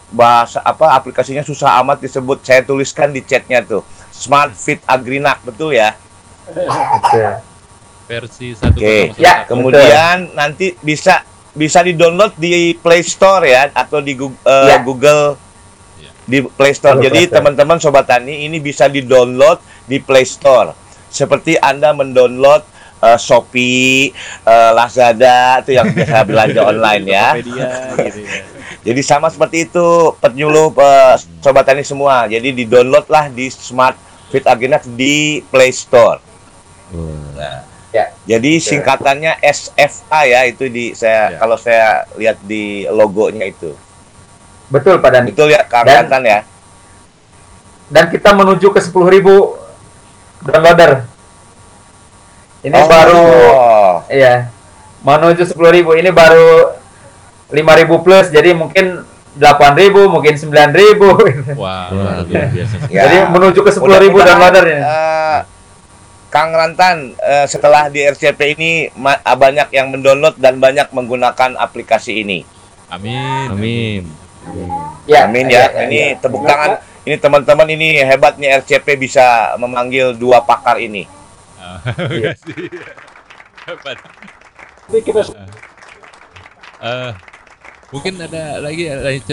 bahasa apa aplikasinya susah amat disebut. Saya tuliskan di chatnya tuh. Smart Fit Agrinak betul ya. Gitu. Versi satu Oke. Ya, Kemudian nanti bisa bisa di-download di Play Store ya atau di Google, Ya. Google Ya. Di Play Store. Jadi teman-teman sobat tani ini bisa di-download di Play Store. Seperti Anda mendownload eh, Shopee, eh, Lazada itu yang biasa belanja online ya. Gitu ya. Jadi sama seperti itu penyuluh eh, sobat tani semua. Jadi di-download lah di Smart Fit Agrinak di Play Store. Nah, Ya. jadi singkatannya SFA ya itu di saya Ya. kalau saya lihat di logonya itu. Betul Pak Dan. Betul ya Kang Dan- Rantan ya? Dan kita menuju ke 10.000 downloader. Ini Oh. baru Iya. Menuju 10.000 ini baru 5.000 plus jadi mungkin 8.000 mungkin 9.000 Wah, luar biasa. Ya. Jadi menuju ke 10.000 Mudah-mudahan, downloader ini. eh, Kang Rantan eh, setelah di RCP ini banyak yang mendownload dan banyak menggunakan aplikasi ini. Amin. Amin. Ya, Amin ya. Ini tepuk tangan. Ini teman-teman ini hebatnya RCP bisa memanggil dua pakar ini. Ah, Iya. Hebat. Kita Eh, mungkin ada lagi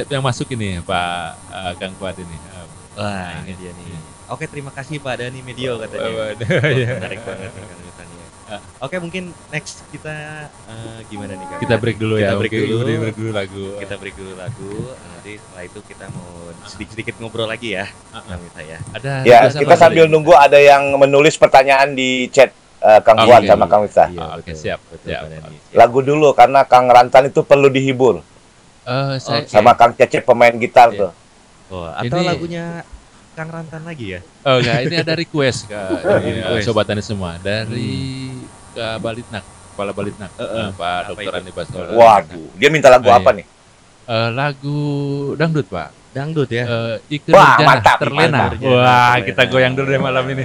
yang masuk ini Pak eh, Kang Fuad ini. Eh, Wah, ini dia nih. Oke, terima kasih Pak Dani Medio katanya. Wah, iya. menarik banget Oke, mungkin next kita eh, gimana nih Kang? Kita break dulu ya. Kita break Oke, dulu. Kita break dulu lagu. Kita break dulu lagu. Nanti setelah itu kita mau sedikit-sedikit ngobrol lagi ya. Ah, ah. Kang Mita ya. Ada Ya, kita apa sambil tadi? nunggu ada yang menulis pertanyaan di chat eh, Kang Oke. Fuad sama Kang Miftah. Iya, oke, betul. siap, Betul, siap. Lagu dulu karena Kang Rantan itu perlu dihibur Eh, saya Oke. sama Kang Cecep pemain gitar Iya. tuh. Oh, atau Ini- lagunya Kang Rantan lagi ya? Oh enggak, ini ada request ke ini, Request. sobat tani semua dari ke Balitnak, kepala Balitnak, eh. eh, Pak Dokter? Andi Baskoro. Waduh, dia minta lagu Oh, apa iya. nih? Eh, lagu dangdut Pak. Dangdut ya. Eh, Ike Wah, Nurjana, mantap, terlena. mantap. Wah, Terlena. kita goyang dulu deh malam ini.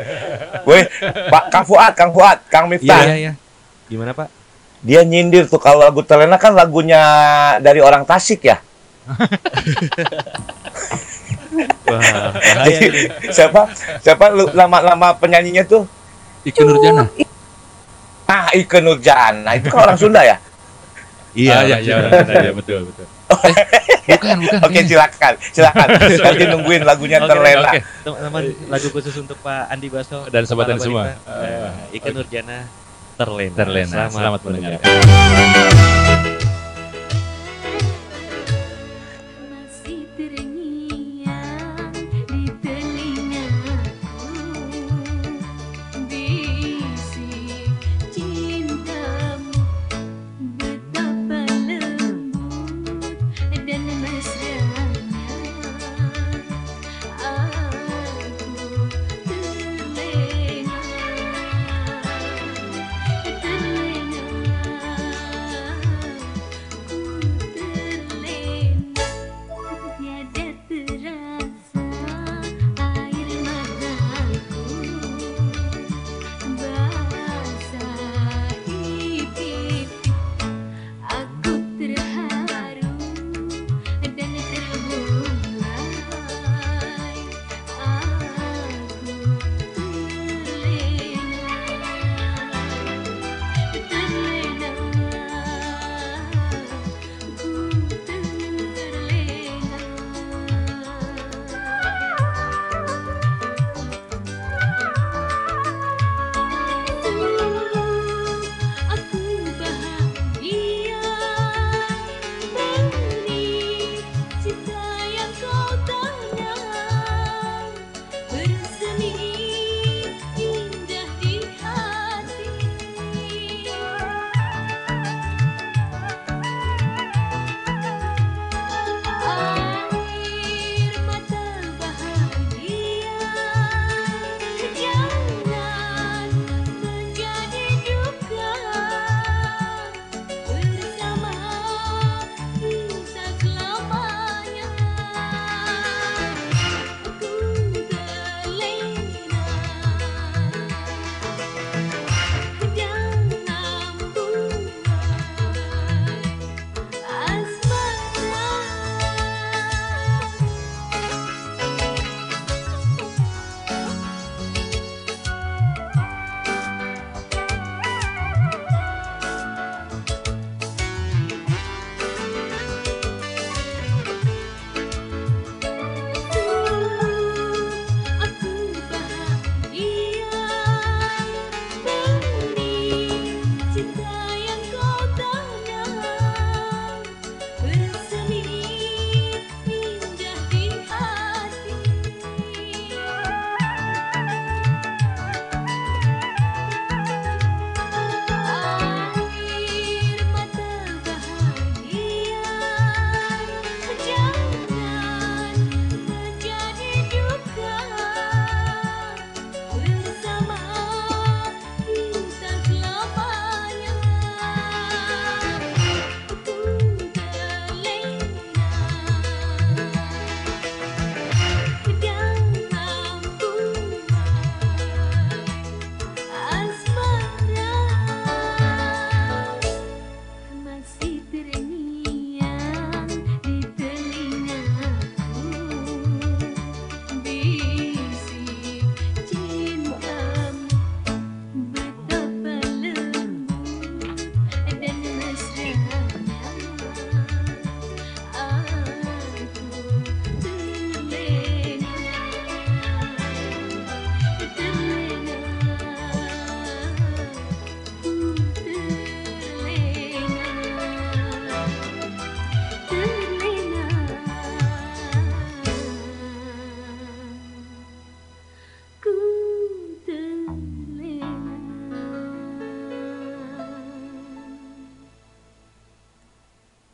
Weh, Pak Kang Fuad, Kang Fuad, Kang Iya, Miftah. iya, iya. Gimana, Pak? Dia nyindir tuh kalau lagu Terlena kan lagunya dari orang Tasik ya. Wah, bahaya Jadi, siapa siapa lu- nama-nama penyanyinya tuh? Ike Nurjana. Ah, Ike Nurjana. Itu kan orang Sunda ya? Iya, Ah, iya, iya, iya, iya, betul, betul. Bukan, bukan. Oke, ini. silakan, silakan. Nanti nungguin lagunya Oke, terlena. Oke. Teman-teman, lagu khusus untuk Pak Andi Baso Dan sobat dan semua. Balita. Nah, Ika Nurjana terlena. Terlena. Selamat mendengarkan. mendengarkan.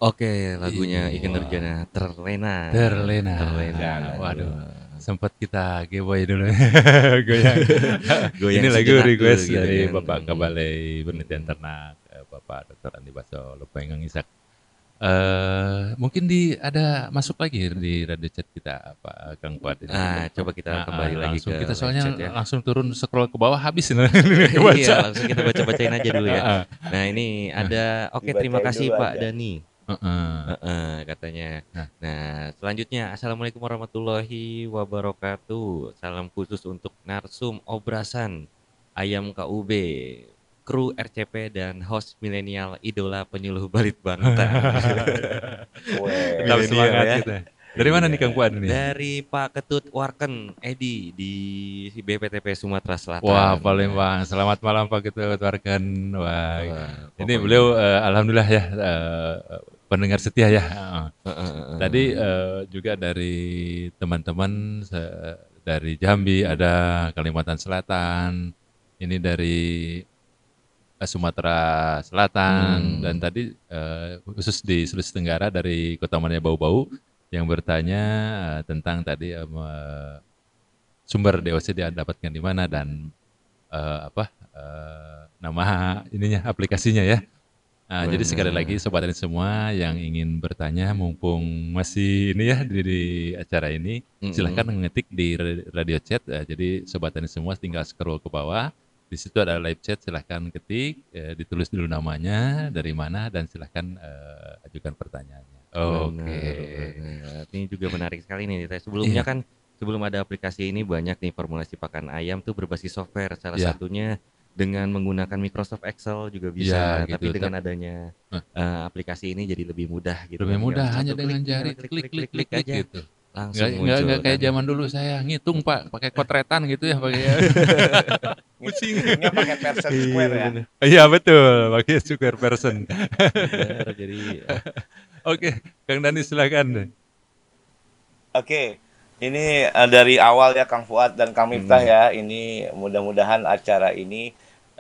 Oke, lagunya Iya. Nurjana terlena. Terlena. Terlena. Waduh. Sempat kita giveaway dulu. Goyang. Goyang Ini lagu sejenak request gitu dari kan. Bapak Kabalai Penelitian Ternak, eh, Bapak Dr. Andi Baso, Lepengang Isak. Eh, mungkin di ada masuk lagi di radio chat kita Pak Kang Fuad ini. Nah, coba kita Nah, kembali ah, lagi langsung ke kita live soalnya chat ya. langsung turun scroll ke bawah habis ini Iya, langsung kita baca-bacain aja dulu ya. Ah, Nah, ini ada oke terima Dibacain kasih dulu Pak aja. Dani. Heeh. Heeh, katanya. Nah. Nah, selanjutnya Assalamualaikum warahmatullahi wabarakatuh. Salam khusus untuk Narsum Obrasan Ayam KUB. kru RCP dan host milenial idola penyuluh balit. Weh. Tetap semangat ya. kita. Dari mana nih Kang Fuad nih? Dari Pak Ketut Warken Edi di BPTP Sumatera Selatan. Wah, Palembang. Selamat malam Pak Ketut Warkan. Wah, Wah, ini beliau eh, alhamdulillah ya eh, pendengar setia ya. Heeh. Heeh, heeh. Tadi eh, juga dari teman-teman dari Jambi ada Kalimantan Selatan, ini dari eh, Sumatera Selatan Hmm. dan tadi eh, khusus di Sulawesi Tenggara dari Kota Mania Bau-Bau yang bertanya eh, tentang tadi em, eh, sumber DOC dia dapatkan di mana dan eh, apa eh, nama ininya aplikasinya ya. Nah, jadi sekali lagi sobat ini semua yang ingin bertanya mumpung masih ini ya di, di acara ini silahkan mengetik di ra- radio chat eh, jadi sobat ini semua tinggal scroll ke bawah di situ ada live chat silahkan ketik eh, ditulis dulu namanya dari mana dan silahkan eh, ajukan pertanyaannya oke benar. Ini juga menarik sekali nih. Sebelumnya Iya. kan sebelum ada aplikasi ini banyak nih formulasi pakan ayam tuh berbasis software. Salah Iya. satunya dengan menggunakan Microsoft Excel juga bisa. Tapi gitu. dengan adanya eh, aplikasi ini jadi lebih mudah gitu. lebih mudah Tinggal hanya dengan klik, jari tinggal klik klik klik, klik aja gitu langsung nggak muncul. nggak kayak kan. zaman dulu saya ngitung pak pakai kotretan gitu ya pakai pusing Ngitungnya pakai person Iya, square ya. iya betul pakai square person Benar, jadi eh, oke kang Dani silakan Oke, ini eh, dari awal ya Kang Fuad dan Kang Miftah Hmm. ya. Ini mudah-mudahan acara ini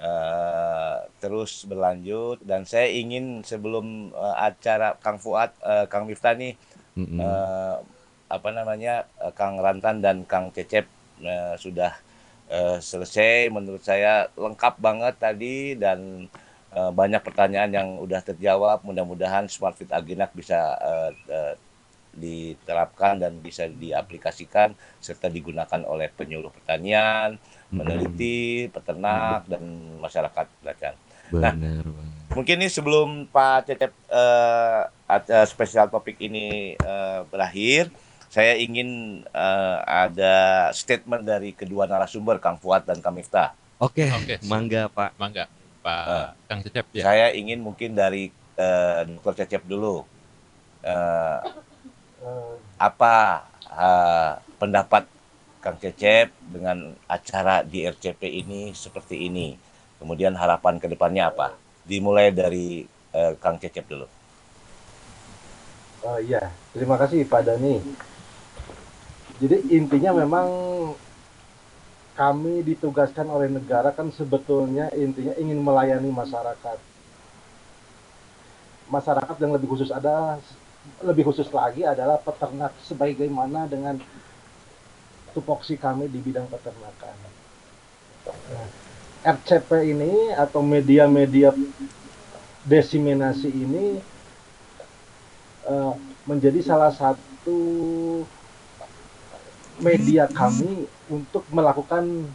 eh, terus berlanjut dan saya ingin sebelum eh, acara Kang Fuad, eh, Kang Miftah nih mm-mm. eh, apa namanya eh, Kang Rantan dan Kang Cecep eh, sudah eh, selesai. Menurut saya lengkap banget tadi dan eh, banyak pertanyaan yang udah terjawab. Mudah-mudahan Smart Fit Aginak bisa eh, eh, diterapkan dan bisa diaplikasikan serta digunakan oleh penyuluh pertanian, peneliti, peternak dan masyarakat belacan. Nah, benar banget. Mungkin ini sebelum Pak Cecep eh, at- spesial topik ini eh, berakhir, saya ingin eh, ada statement dari kedua narasumber Kang Fuad dan Kang Miftah. Oke, Oke, mangga Pak. mangga Pak Eh, Kang Cecep ya Saya ingin mungkin dari eh, Dr. Cecep dulu. Eh, apa eh, pendapat Kang Cecep dengan acara di RCP ini seperti ini? Kemudian harapan ke depannya apa? Dimulai dari eh, Kang Cecep dulu. Oh iya, terima kasih Pak Dani. Jadi intinya memang kami ditugaskan oleh negara kan sebetulnya intinya ingin melayani masyarakat. Masyarakat yang lebih khusus ada lebih khusus lagi adalah peternak sebagaimana dengan tupoksi kami di bidang peternakan. Nah, RCP ini atau media-media desiminasi ini eh, menjadi salah satu media kami untuk melakukan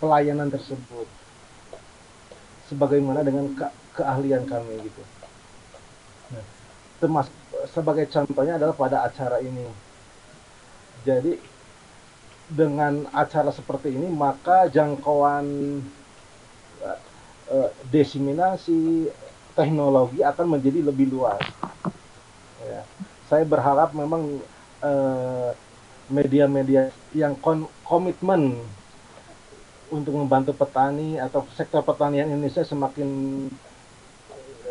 pelayanan tersebut sebagaimana dengan ke- keahlian kami gitu. Termas sebagai contohnya adalah pada acara ini. Jadi dengan acara seperti ini maka jangkauan eh, eh, desiminasi teknologi akan menjadi lebih luas. Ya. Saya berharap memang eh, media-media yang kon- komitmen untuk membantu petani atau sektor pertanian Indonesia semakin eh,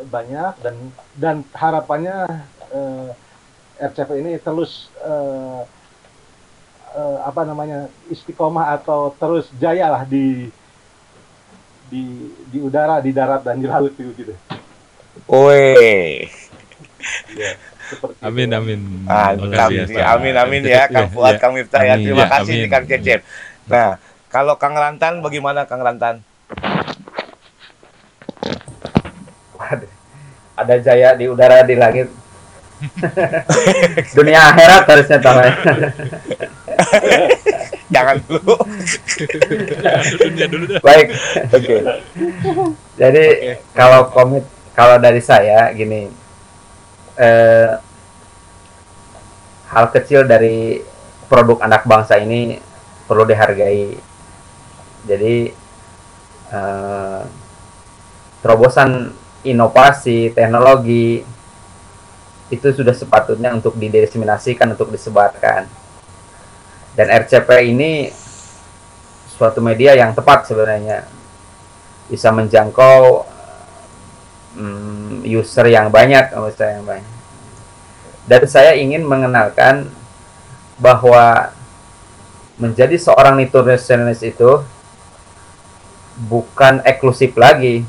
banyak dan dan harapannya eh, RCP ini terus eh, eh, apa namanya istiqomah atau terus jaya lah di di di udara, di darat dan di laut gitu. gitu. Woi, Seperti amin itu. amin ini. biasa. Amin amin ya Kang Iya, Fuad, iya. Kang Miftah ya. Amin. Terima Ya, kasih nih amin. Kang Cecep. Nah, kalau Kang Rantan bagaimana Kang Rantan? Waduh, ada jaya di udara di langit. Dunia akhirat harusnya tahu ya. Jangan dulu. dunia dulu dah Baik. Oke. Jadi kalau komit kalau dari saya gini eh, hal kecil dari produk anak bangsa ini perlu dihargai. Jadi eh, terobosan inovasi teknologi itu sudah sepatutnya untuk didiseminasikan untuk disebarkan. Dan RCP ini suatu media yang tepat sebenarnya. Bisa menjangkau mm, user yang banyak user yang banyak. Dan saya ingin mengenalkan bahwa menjadi seorang nutritionist itu bukan eksklusif lagi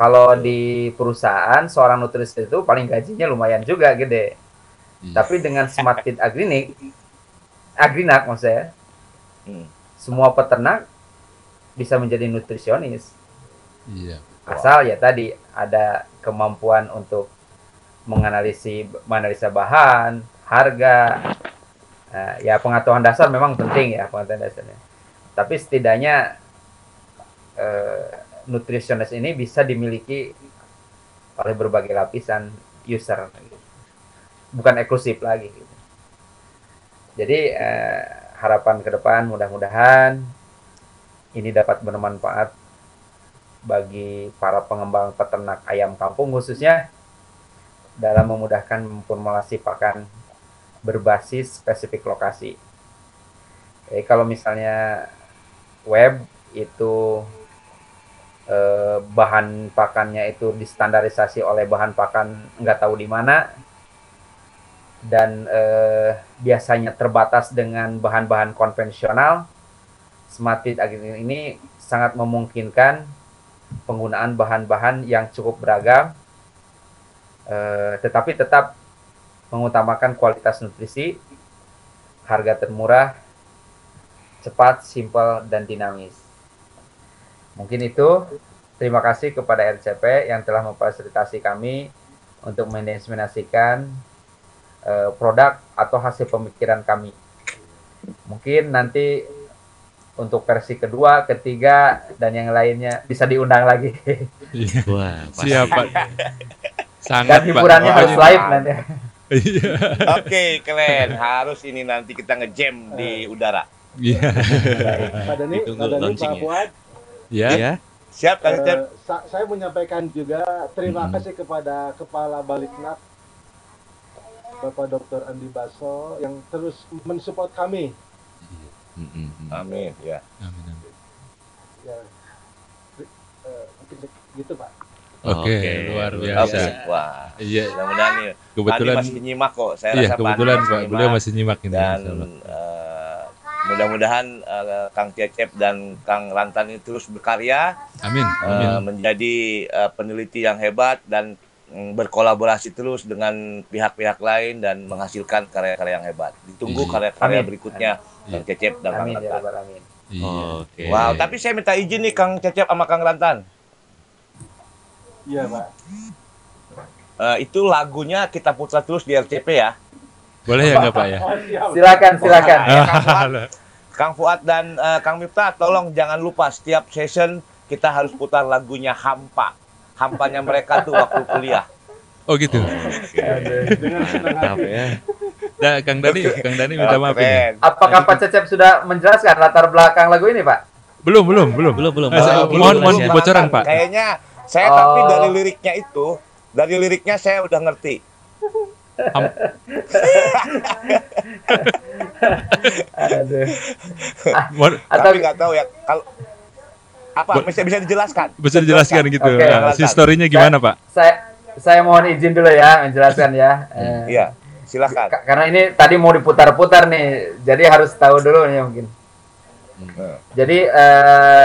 kalau di perusahaan seorang nutritionist itu paling gajinya lumayan juga gede Iya. tapi dengan Smart Feed Agrinik Agrinak maksud saya Hmm. semua peternak bisa menjadi nutrisionis Iya. asal ya tadi ada kemampuan untuk menganalisis menganalisa bahan harga Nah, ya pengetahuan dasar memang penting ya pengetahuan dasarnya tapi setidaknya eh, nutrisionis ini bisa dimiliki oleh berbagai lapisan user bukan eksklusif lagi gitu. jadi eh, harapan ke depan mudah-mudahan ini dapat bermanfaat bagi para pengembang peternak ayam kampung khususnya dalam memudahkan formulasi pakan berbasis spesifik lokasi. Jadi kalau misalnya web itu eh, bahan pakannya itu distandarisasi oleh bahan pakan nggak tahu di mana dan eh, biasanya terbatas dengan bahan-bahan konvensional, Smart Feed ini sangat memungkinkan penggunaan bahan-bahan yang cukup beragam, eh, tetapi tetap mengutamakan kualitas nutrisi, harga termurah, cepat, simpel, dan dinamis. Mungkin itu. Terima kasih kepada RCP yang telah memfasilitasi kami untuk mendiseminasikan eh, produk atau hasil pemikiran kami. Mungkin nanti untuk versi kedua, ketiga, dan yang lainnya bisa diundang lagi. Iya. Wah. Siap, Pak. Dan Sangat, Pak. hiburannya harus live nanti. Iya. Oke, keren. Harus ini nanti kita ngejam di udara. Iya. Pak Dani, Pak Dani, launching Pak. Fuad, Ya. Ya. Siap, Kang Cecep? sa- saya menyampaikan juga terima Mhm. kasih kepada Kepala Balitnak Bapak Dr. Andi Baso yang terus mensupport kami. Mm, mm, mm. Amin, ya. Amin, amin. Ya, eh, gitu Pak. Oke, Oke, luar Oke, biasa. wah. Iya, Mudah-mudahan kebetulan Andi masih nyimak kok. Saya iya, rasa kebetulan Pak, beliau masih nyimak ini. dan eh, mudah-mudahan eh, Kang Cecep dan Kang Rantan ini terus berkarya Amin, eh, amin. menjadi eh, peneliti yang hebat dan mm, berkolaborasi terus dengan pihak-pihak lain dan menghasilkan karya-karya yang hebat. Ditunggu Iya. karya-karya Amin. berikutnya Kang Cecep dan Kang Amin ya Rantan. Iya. Oke. Wow, tapi saya minta izin nih Kang Cecep sama Kang Rantan. Iya Pak. Eh, itu lagunya kita putar terus di RCP ya. Boleh ya enggak, Pak ya? Oh. Silakan, silakan. Ya, Kang Fuad, dan eh, Kang Miftah, tolong jangan lupa setiap session kita harus putar lagunya Hampa. Hampanya mereka tuh waktu kuliah. Oh gitu. Dengan senang Mantap hati. ya. Nah, Kang Dani, Kang Dani minta maaf ini. Apakah Pak Cecep sudah menjelaskan latar belakang lagu ini, Pak? Belum, belum, belum. Belum, belum. Eh, Belum, mohon, mohon belum. bocoran, Pak. Kayaknya saya Oh. tapi dari liriknya itu, dari liriknya saya udah ngerti. Aduh. mohon, Atau tapi nggak tahu ya kalau apa Bo- bisa bisa dijelaskan? bisa dijelaskan gitu. Oke, Nah, si silakan. story-nya gimana, Pak? saya saya mohon izin dulu ya menjelaskan ya. Eh, Iya, silakan. ka- Karena ini tadi mau diputar-putar nih, jadi harus tahu dulu nih mungkin. Hmm. Jadi eh,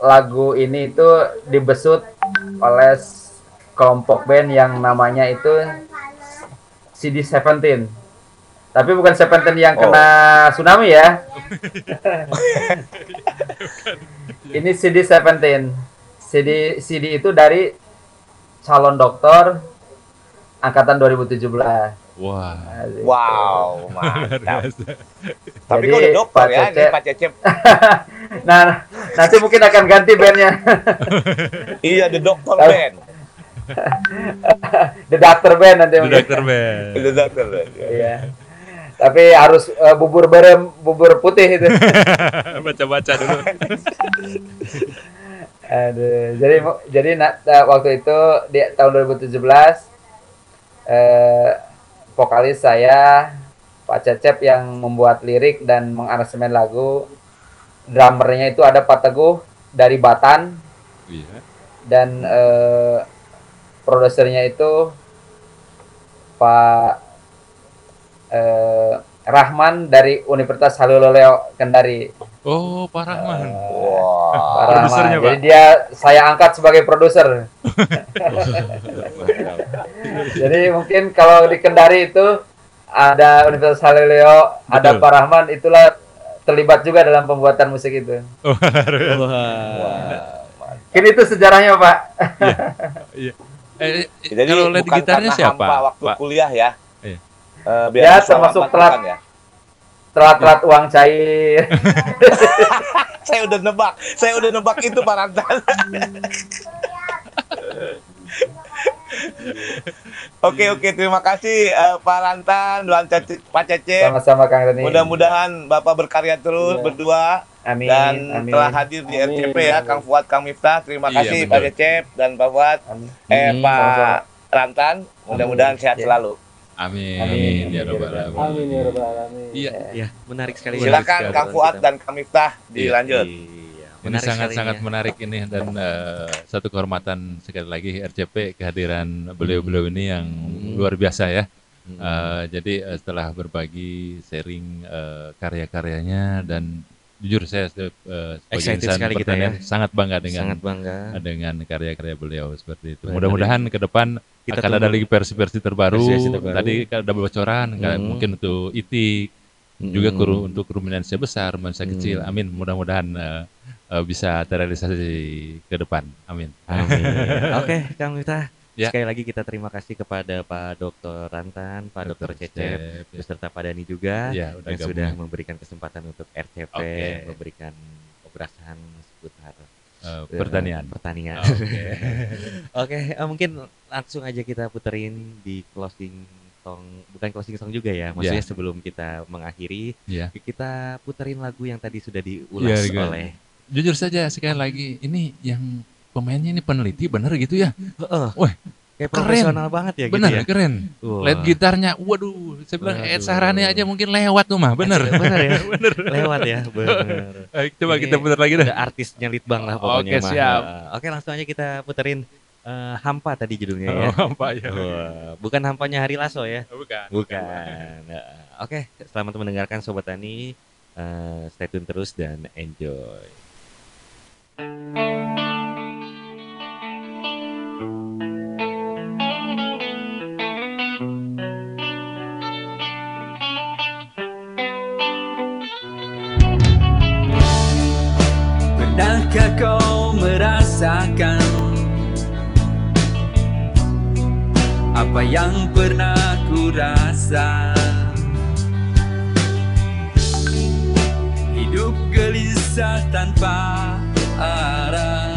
lagu ini itu dibesut oleh kelompok band yang namanya itu CD17. Tapi bukan Seventeen yang Oh. kena tsunami ya. ini CD17. CD CD itu dari calon dokter angkatan 2017. Wah. Asik. Wow, Luar mantap. Tapi Jadi, kok udah dokter Pak ya, ini Cecep- Pak Cecep. Nah, nanti mungkin akan ganti bandnya. Iya, the dokter Tahu. band. The Doctor Band nanti The. Doctor Ben. The dokter band. ya. Iya. Tapi harus eh, bubur berem, bubur putih itu. Baca-baca dulu. Aduh, jadi jadi na- na- waktu itu di tahun 2017 eh, vokalis saya Pak Cecep yang membuat lirik dan mengaransemen lagu. Drummernya itu ada Pak Teguh dari Batan Iya. dan eh, produsernya itu Pak eh, Rahman dari Universitas Haluloleo Kendari. Oh, Pak Rahman. Wah. Pak Produsernya, Rahman. Pak. Jadi dia saya angkat sebagai produser. Jadi mungkin kalau di Kendari itu ada Universitas Halileo, ada Betul. Pak Rahman, itulah terlibat juga dalam pembuatan musik itu. Wah. Mungkin itu sejarahnya Pak. Iya. Eh, eh, Jadi kalau bukan gitarnya siapa? hampa waktu Pak? kuliah ya. Iya. Eh, Ya, beasiswa termasuk Rahmat telat. ya. Telat-telat uang cair. Saya udah nebak, saya udah nebak itu Pak Rantan. Oke oke terima kasih eh, Pak Rantan, Cece- Pak Cecep. Sama-sama Kang Reni. Mudah-mudahan Bapak berkarya terus Iya. berdua Amin. dan amin. telah hadir di Amin. RCP ya Kang Fuad, Kang Miftah. Terima Iya, kasih betul. Pak Cecep dan Pak Fuad. Amin. Eh Pak sama-sama. Rantan, mudah-mudahan sehat Iya. selalu. Amin. Amin. Ya Rabbal Alamin. Amin ya rabbal alamin. Iya. Ya, menarik sekali. Silakan, Kang Fuad kita. dan Kang Miftah dilanjut. Iya, Ini menarik sangat-sangat ya. menarik ini dan eh, satu kehormatan sekali lagi RCP kehadiran beliau-beliau ini yang Hmm. luar biasa ya. Hmm. Eh, jadi eh, setelah berbagi sharing eh, karya-karyanya dan jujur saya sebagai Excited insan sekali kita ya. sangat bangga dengan Sangat bangga. dengan karya-karya beliau seperti itu. Mudah-mudahan ke depan Kita akan tunggu. ada lagi versi-versi terbaru. Terbaru. Tadi kan ada bocoran, Hmm. mungkin untuk itik, juga Hmm. kuru, untuk ruminansia besar, ruminansia Hmm. kecil. Amin. Mudah-mudahan eh, eh, bisa terrealisasi ke depan. Amin. Amin. Oke, Kang Miftah. Ya. Sekali lagi kita terima kasih kepada Pak Dr. Rantan, Pak Dr. Cecep, ya. beserta Pak Dani juga Ya, udah yang gabung sudah ya. memberikan kesempatan untuk RCP Oke. memberikan obrasan seputar eh, pertanian. pertanian. Oke. Oke, eh, mungkin langsung aja kita puterin di closing song, bukan closing song juga ya, maksudnya sebelum kita mengakhiri, Ya. kita puterin lagu yang tadi sudah diulas Iya, iya. oleh. Jujur saja sekali lagi, ini yang pemainnya ini peneliti bener gitu ya? Heeh. Wah, kayak keren. profesional banget ya bener, gitu ya. keren. Lead gitarnya, waduh, saya bilang Ed. Sahrani aja mungkin lewat tuh mah, bener. Bener ya, bener. lewat ya, bener. Coba Ini kita putar lagi dah. Udah artisnya lead bang lah pokoknya Oke, mah. siap. Heeh. Oke, langsung aja kita puterin eh, Hampa tadi judulnya ya. Oh, apa ya? Wah, bukan hampanya Hari Lasso ya. Bukan. Bukan. Nah, Oke, selamat mendengarkan Sobat Tani. Eh, stay tune terus dan enjoy. Pernahkah kau merasakan apa yang pernah ku rasa? Hidup gelisah tanpa arah,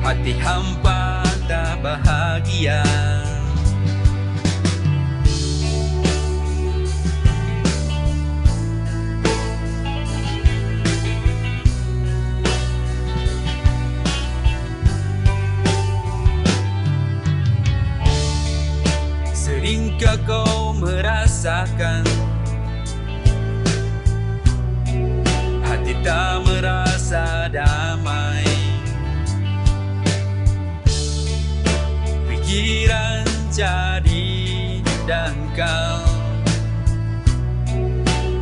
hati hampa tak bahagia. Seringkah kau merasakan Hati tak merasa damai Pikiran jadi dangkal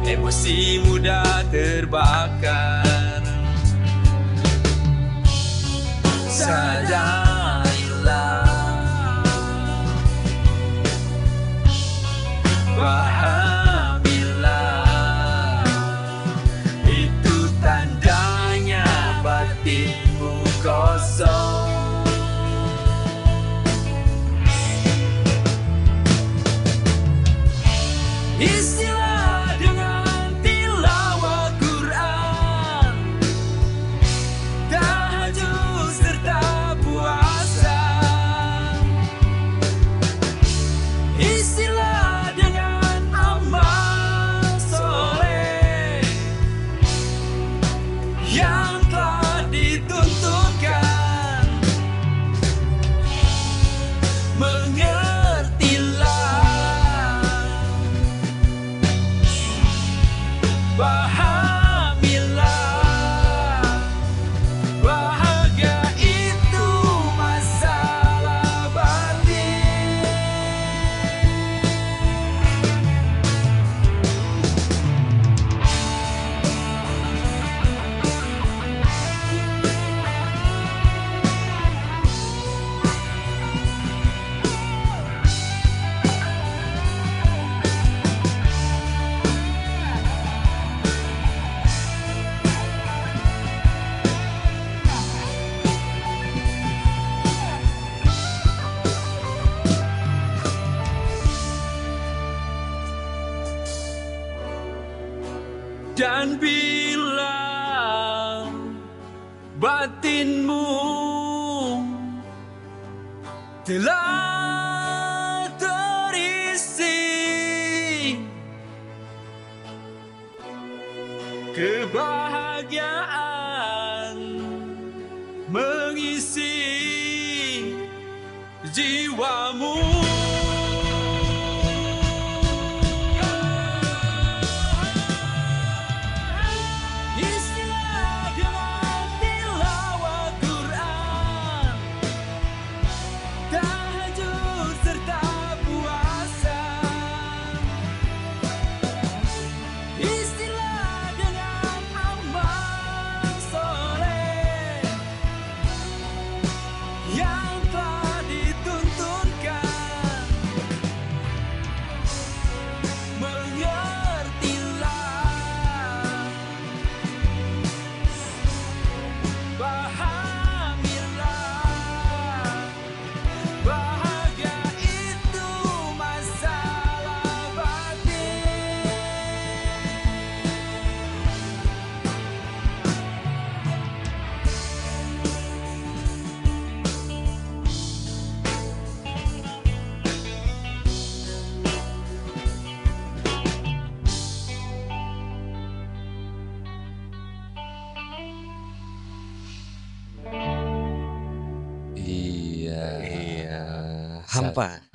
Emosi mudah terbakar. Sadarilah But dan bila batinmu telah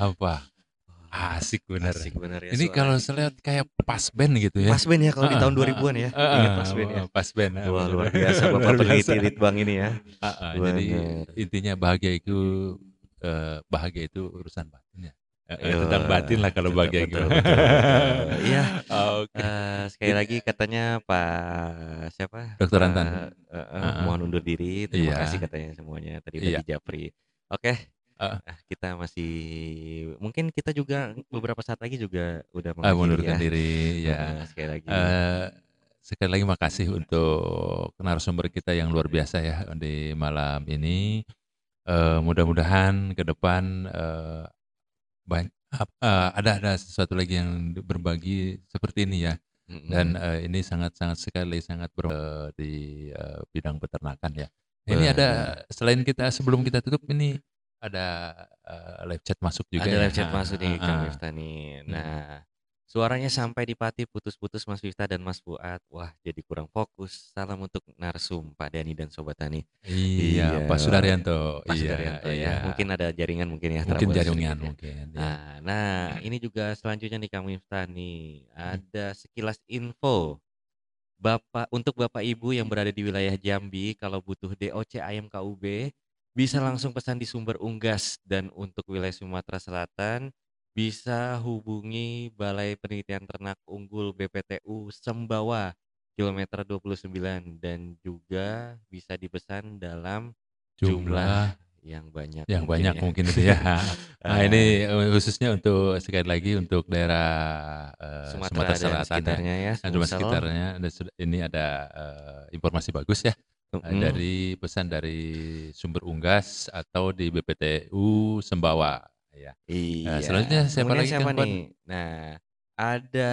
hampa. Hampa. Asik bener. Asik bener ya Ini kalau saya lihat kayak pas band gitu ya. Pas band ya kalau di Heeh, tahun heeh, 2000-an ya. Ingat pas band ya. Pas band. ah, Wah, bener. luar biasa Bapak peneliti. Litbang ini ya. Heeh, jadi Bener. intinya bahagia itu eh, bahagia itu urusan batin ya. Iya, tentang batin lah kalau bahagia gitu. Iya. Oke. Eh, sekali lagi katanya Pak siapa? Dokter Pak, Rantan. eh, eh, Heeh. mohon undur diri. Terima Iya. kasih katanya semuanya tadi Iya. udah dijapri. Oke. Ah, kita masih mungkin kita juga beberapa saat lagi juga udah Ah, mengakhiri mengundurkan ya. diri ya. Heeh, sekali lagi. Eh, sekali lagi makasih untuk narasumber kita yang luar biasa ya di malam ini. Eh, mudah-mudahan ke depan eh, banyak ada ada sesuatu lagi yang berbagi seperti ini ya. Dan eh, ini sangat-sangat sekali sangat ber eh, di eh, bidang peternakan ya. Ini ada selain kita sebelum kita tutup ini ada eh, live chat masuk juga Ada ya. live chat Ah, masuk nih ah, Kang. Miftah nih. Hmm. Nah, suaranya sampai di Pati putus-putus Mas Miftah dan Mas Fuad. Wah, jadi kurang fokus. Salam untuk narsum Pak Dani dan Sobat Tani. Iya, Pak Sudaryanto. Pak Iya, Sudaryanto ya. iya. Mungkin ada jaringan mungkin ya. Mungkin jaringan ya. mungkin. ya. Nah, nah, ini juga selanjutnya nih Kang Miftah nih. Ada sekilas info. Bapak untuk Bapak Ibu yang berada di wilayah Jambi kalau butuh DOC ayam KUB bisa langsung pesan di sumber unggas dan untuk wilayah Sumatera Selatan bisa hubungi Balai Penelitian Ternak Unggul BPTU Sembawa kilometer 29 dan juga bisa dipesan dalam jumlah Jumlah yang banyak yang mungkin banyak ya. mungkin itu ya. Nah, Ah. ini eh, khususnya untuk sekali lagi untuk daerah eh, Sumatera Sumatera dan Selatan sekitarnya ya, Dan cuma Sumsel. sekitarnya ini ada eh, informasi bagus ya. Mm-mm. dari pesan dari sumber unggas atau di BPTU Sembawa ya. Iya. Nah, selanjutnya siapa Kemudian lagi siapa Fuad? nih? Nah, ada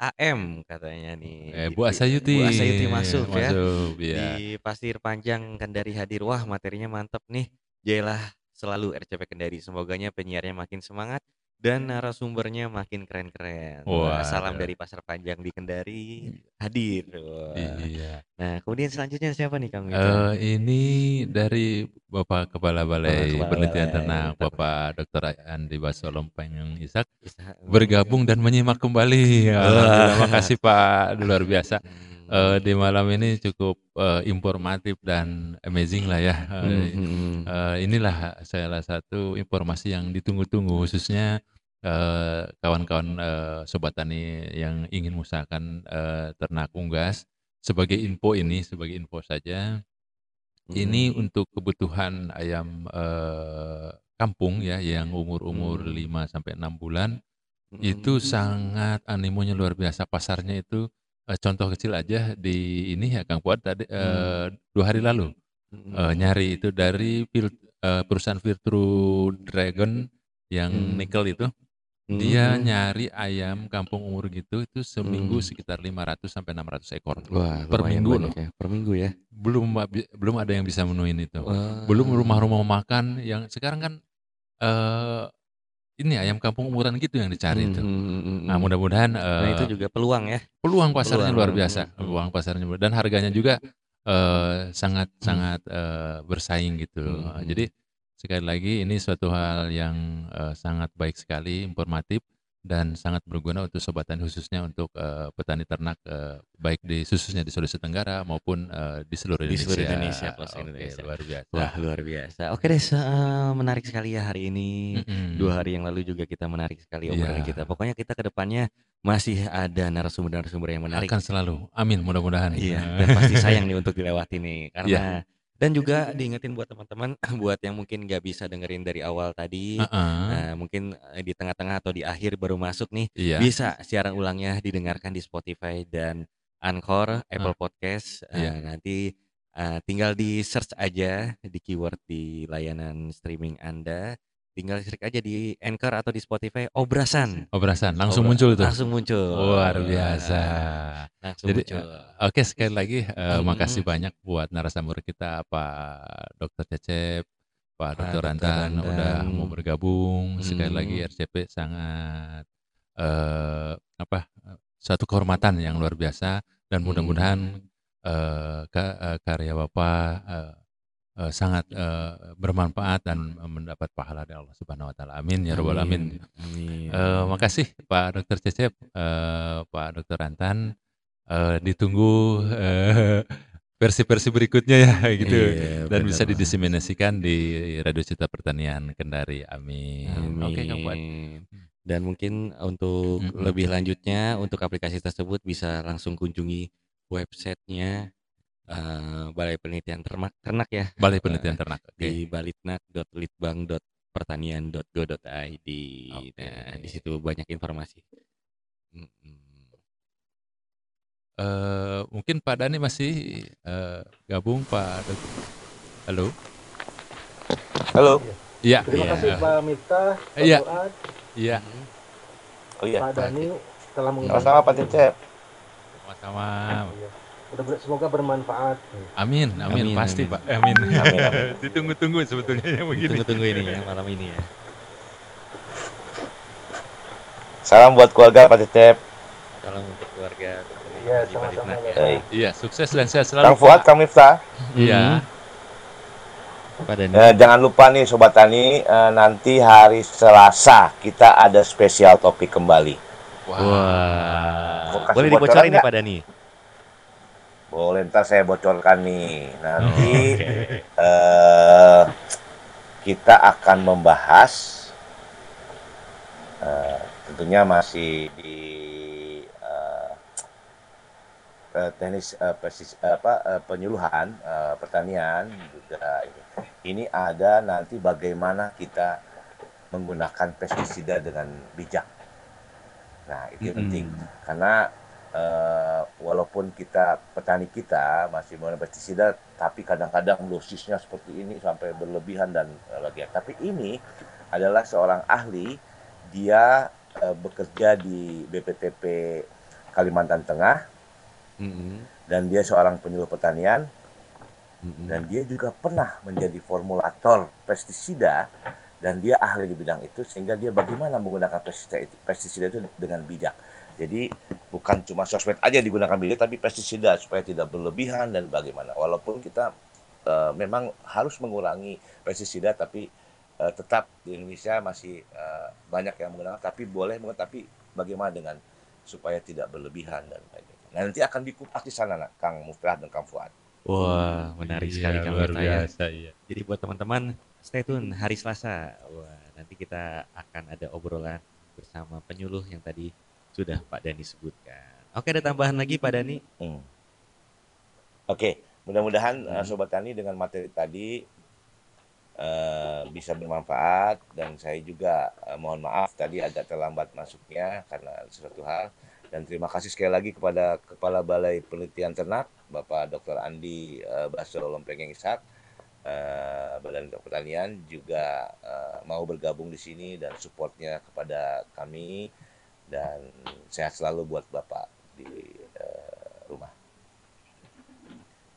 AM katanya nih. Eh, di- Bu Asayuti. Bu Asayuti masuk, ya. Masuk, iya. Di Pasir Panjang Kendari hadir. Wah, materinya mantep nih. Jailah selalu RCP Kendari. Semoganya penyiarnya makin semangat dan narasumbernya makin keren-keren. Wah, salam dari Pasir Panjang di Kendari hadir. Wah. Iya. Nah, kemudian selanjutnya siapa nih Kang Mita? ini dari Bapak Kepala Balai Kepala Penelitian Balai Ternak. Bapak Dr. Andi Baso Lompeng Ishak Bisa- bergabung dan menyimak kembali. Alhamdulillah, makasih Pak, luar biasa. Eh, di malam ini cukup eh, informatif dan amazing lah ya. Eh, Hmm, hmm, eh, inilah salah satu informasi yang ditunggu-tunggu khususnya eh, kawan-kawan eh, sobat tani yang ingin mengusahakan eh, ternak unggas sebagai info ini sebagai info saja ini Hmm. untuk kebutuhan ayam eh, kampung ya yang umur-umur Hmm. 5 sampai 6 bulan itu Hmm. sangat animonya luar biasa pasarnya itu eh, contoh kecil aja di ini ya Kang Fuad tadi eh, dua hari lalu Hmm. eh, nyari itu dari eh, perusahaan Virtru Dragon yang Hmm. nikel itu Dia Mhm. nyari ayam kampung umur gitu itu seminggu Mhm. sekitar 500 sampai 600 ekor. Wah, Per lumayan minggu banyak loh. ya, per minggu ya? Belum abi belum ada yang bisa menuhin itu. Belum Wah. rumah-rumah makan yang sekarang kan, eee, ini ayam kampung umuran gitu yang dicari Mhm itu. mhm Nah mhm. mudah-mudahan, Nah itu eee, juga peluang ya? peluang pasarnya Peluang, luar biasa, peluang pasarnya dan harganya juga, eee, sangat sangat, eee, bersaing gitu. Mhm. jadi sekali lagi ini suatu hal yang, eee, sangat baik sekali, informatif dan sangat berguna untuk sobat tani khususnya untuk, eee, petani ternak, eee, baik di khususnya di Sulawesi Tenggara maupun, eee, di seluruh Di seluruh Indonesia, Indonesia. pelosok Oke, Indonesia. luar biasa. Wah, luar biasa. Oke deh, eee, menarik sekali ya hari ini. 2 Mhm. hari yang lalu juga kita menarik sekali obrolan kita. Iya. Pokoknya kita ke depannya masih ada narasumber-narasumber yang menarik. Akan selalu, amin mudah-mudahan. Iya, dan pasti sayang nih untuk dilewati nih, Iya. karena dan juga diingetin buat teman-teman, buat yang mungkin nggak bisa dengerin dari awal tadi, Heeh. nah mungkin, eee, di tengah-tengah atau di akhir baru masuk nih, Iya. bisa siaran ulangnya didengarkan di Spotify dan Anchor. Apple Podcast, eee, Iya. nanti, eee, tinggal di-search aja di keyword di layanan streaming Anda, tinggal search aja di Anchor atau di Spotify, Obrasan. Obrasan, langsung Obra muncul tuh? langsung muncul. Luar biasa. Langsung Jadi, muncul. eee, oke sekali lagi, eee, Mhm makasih banyak buat narasumber kita Pak Dokter Cecep, Pak Dokter Rantan udah mau bergabung. Sekali lagi. RCP sangat, eee, apa, eee, suatu kehormatan yang luar biasa dan mudah-mudahan, ka eee, karya Bapak, eee eee, sangat, eee, bermanfaat dan, eee, mendapat pahala dari Allah Subhanahu wa taala. Amin ya rabbal Amin, alamin. amin. Eee, makasih Pak Dokter Cecep, eee, Pak Dokter Rantan, eee, ditunggu, eee, versi-versi berikutnya ya gitu Iya, dan bener bisa didiseminasikan di Radio Cita Pertanian Kendari. Amin. Oke Kang Fuad. Amin. Dan mungkin untuk Mhm. lebih lanjutnya, untuk aplikasi tersebut bisa langsung kunjungi website-nya, eee, Balai Penelitian Ternak Ternak ya? Balai Heeh, Penelitian Ternak, oke. di balitnak.litbang.pertanian.go.id. Oke. Nah, di situ banyak informasi. Eee, mungkin Pak Dhani masih, eee, gabung Pak halo? Halo. Iya. Terima kasih Iya. Pak Miftah, Pak Iya. Iya. Oh iya. Pak Dhani telah mengundang Sama-sama Pak. Cecep. Sama-sama. Semoga bermanfaat. Amin, amin, Amin, pasti amin. Pak, amin. Amin, amin. Ditunggu-tunggu sebetulnya yang begini. Ditunggu-tunggu ini ya, malam ini ya. Salam buat keluarga Pak Cecep. Salam untuk keluarga Iya, sama-sama ya. ya. Iya, sukses dan sehat selalu Kang Fuad, Pak. Kang Miftah. Iya. Pak Dhani. Eh, jangan lupa nih Sobat Tani, eh, nanti hari Selasa kita ada spesial topik kembali. Wah. Kasih Boleh dibocorin nih? Pak Dhani? Boleh ntar saya bocorkan nih. Nanti Oh, Oke. eh, kita akan membahas eh, tentunya masih di eh, eh, teknis eh, persis- apa eh, penyuluhan eh, pertanian juga ini. Ini ada nanti bagaimana kita menggunakan pestisida dengan bijak. Nah, itu yang penting Mhm. karena eh, walaupun kita petani kita masih menggunakan pestisida, tapi kadang-kadang dosisnya seperti ini sampai berlebihan dan eh, lagi. Tapi ini adalah seorang ahli, dia eh, bekerja di BPTP Kalimantan Tengah Mhm. dan dia seorang penyuluh pertanian Mhm. dan dia juga pernah menjadi formulator pestisida dan dia ahli di bidang itu sehingga dia bagaimana menggunakan pestisida itu, pestisida itu dengan bijak. Jadi bukan cuma sosmed aja digunakan bijak tapi pestisida supaya tidak berlebihan dan bagaimana. Walaupun kita eh, memang harus mengurangi pestisida tapi eh, tetap di Indonesia masih eh, banyak yang menggunakan tapi boleh tapi bagaimana dengan supaya tidak berlebihan dan lain-lain. Nah, nanti akan dikupas di sana nah, Kang Mufrah dan Kang Fuad. Wah, menarik sekali Iya, Kang luar ya. biasa, iya. Jadi buat teman-teman, stay tune hari Selasa. Wah, nanti kita akan ada obrolan bersama penyuluh yang tadi sudah Pak Dani sebutkan. Oke, ada tambahan lagi Pak Dani? Hmm. Oke, mudah-mudahan eh, Hmm. Sobat Tani dengan materi tadi eh, bisa bermanfaat dan saya juga eh, mohon maaf tadi agak terlambat masuknya karena sesuatu hal dan terima kasih sekali lagi kepada Kepala Balai Penelitian Ternak Bapak Dr. Andi eh, Basro Lompengeng Ishak eh, Badan Pertanian juga eh, mau bergabung di sini dan supportnya kepada kami dan sehat selalu buat Bapak di eh, rumah.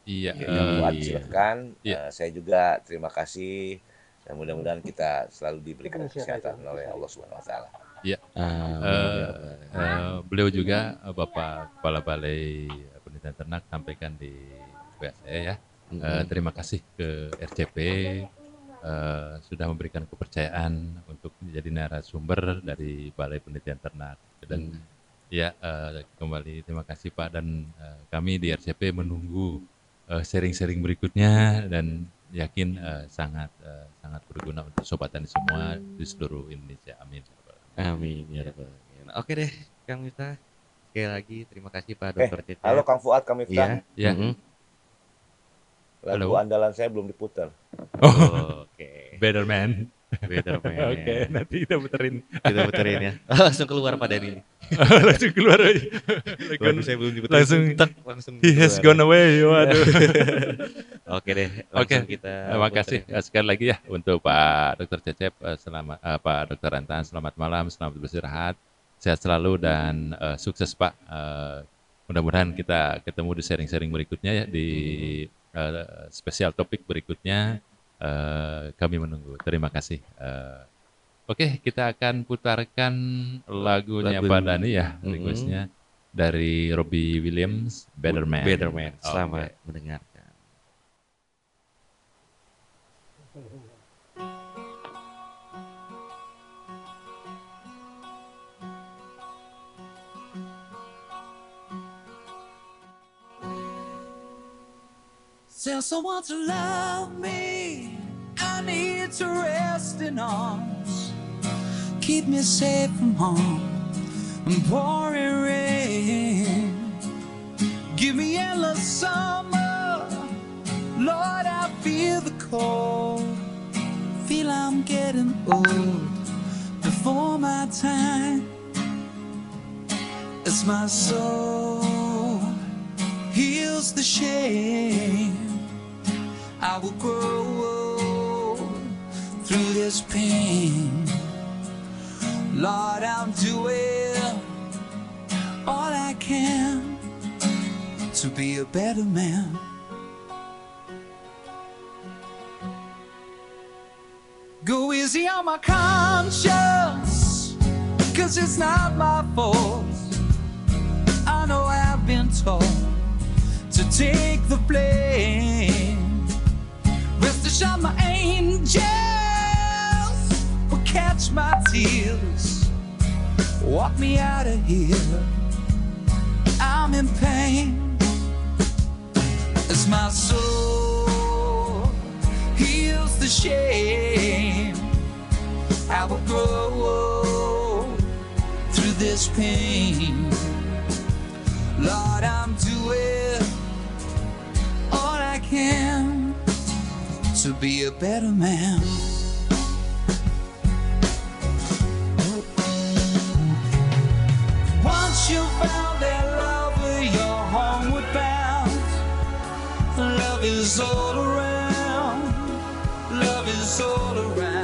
Iya, Oke, eh, Kang Fuad, iya. silakan. Iya. Eh, saya juga terima kasih dan mudah-mudahan kita selalu diberikan kesehatan oleh Allah Subhanahu wa taala. Iya. Eh, ya Rabbal. eh, beliau juga eh, Bapak Kepala Balai Penelitian Ternak sampaikan di WA saya ya. Eh, Mm-mm. terima kasih ke RCP eh, sudah memberikan kepercayaan untuk menjadi narasumber dari Balai Penelitian Ternak dan Mm. ya eh, kembali terima kasih Pak dan eh, kami di RCP menunggu eh, sharing-sharing berikutnya dan yakin eh, sangat eh, sangat berguna untuk sobat tani semua di seluruh Indonesia. Amin. Amin ya rabbal alamin. Oke deh, Kang Miftah. Sekali lagi terima kasih Pak Eh, Dokter Cecep. Halo Kang Fuad, kami Iya. Ya. Mm-mm. Lagu Halo. andalan saya belum diputar. Oh, Oke. Better man. Better man. Oke, nanti kita puterin. Kita puterin ya. Langsung keluar Pak Dani. langsung keluar aja. Lagu saya belum diputerin. langsung tek, langsung he has gone away. Waduh. Oke deh, Oke. langsung kita Terima kasih eh, sekali lagi ya untuk Pak Dr. Cecep eh, selamat eh, Pak Dr. Rantan selamat malam, selamat beristirahat. Sehat selalu dan eh, sukses Pak. Eh, mudah-mudahan kita ketemu di sharing-sharing berikutnya ya di eh, spesial topik berikutnya. Eh, kami menunggu. Terima kasih. Eh, Oke, kita akan putarkan lagunya Lagu- Pak Dani ya, requestnya dari Robbie Williams, Better Man. Better Man. Selamat mendengarkan. Tell someone to love me. I need to rest in arms. Keep me safe from harm and pouring rain. Give me endless summer. Lord, I feel the cold. Feel I'm getting old before my time. As my soul heals the shame. I will grow through this pain. Lord, I'm doing all I can to be a better man. Go easy on my conscience, cause it's not my fault. I know I've been told to take the blame. Rest assured, my angels will catch my tears, walk me out of here. I'm in pain as my soul heals the shame. I will grow through this pain. Lord, I'm doing all I can to be a better man. Once you found that lover, you're homeward bound. Love is all around. Love is all around.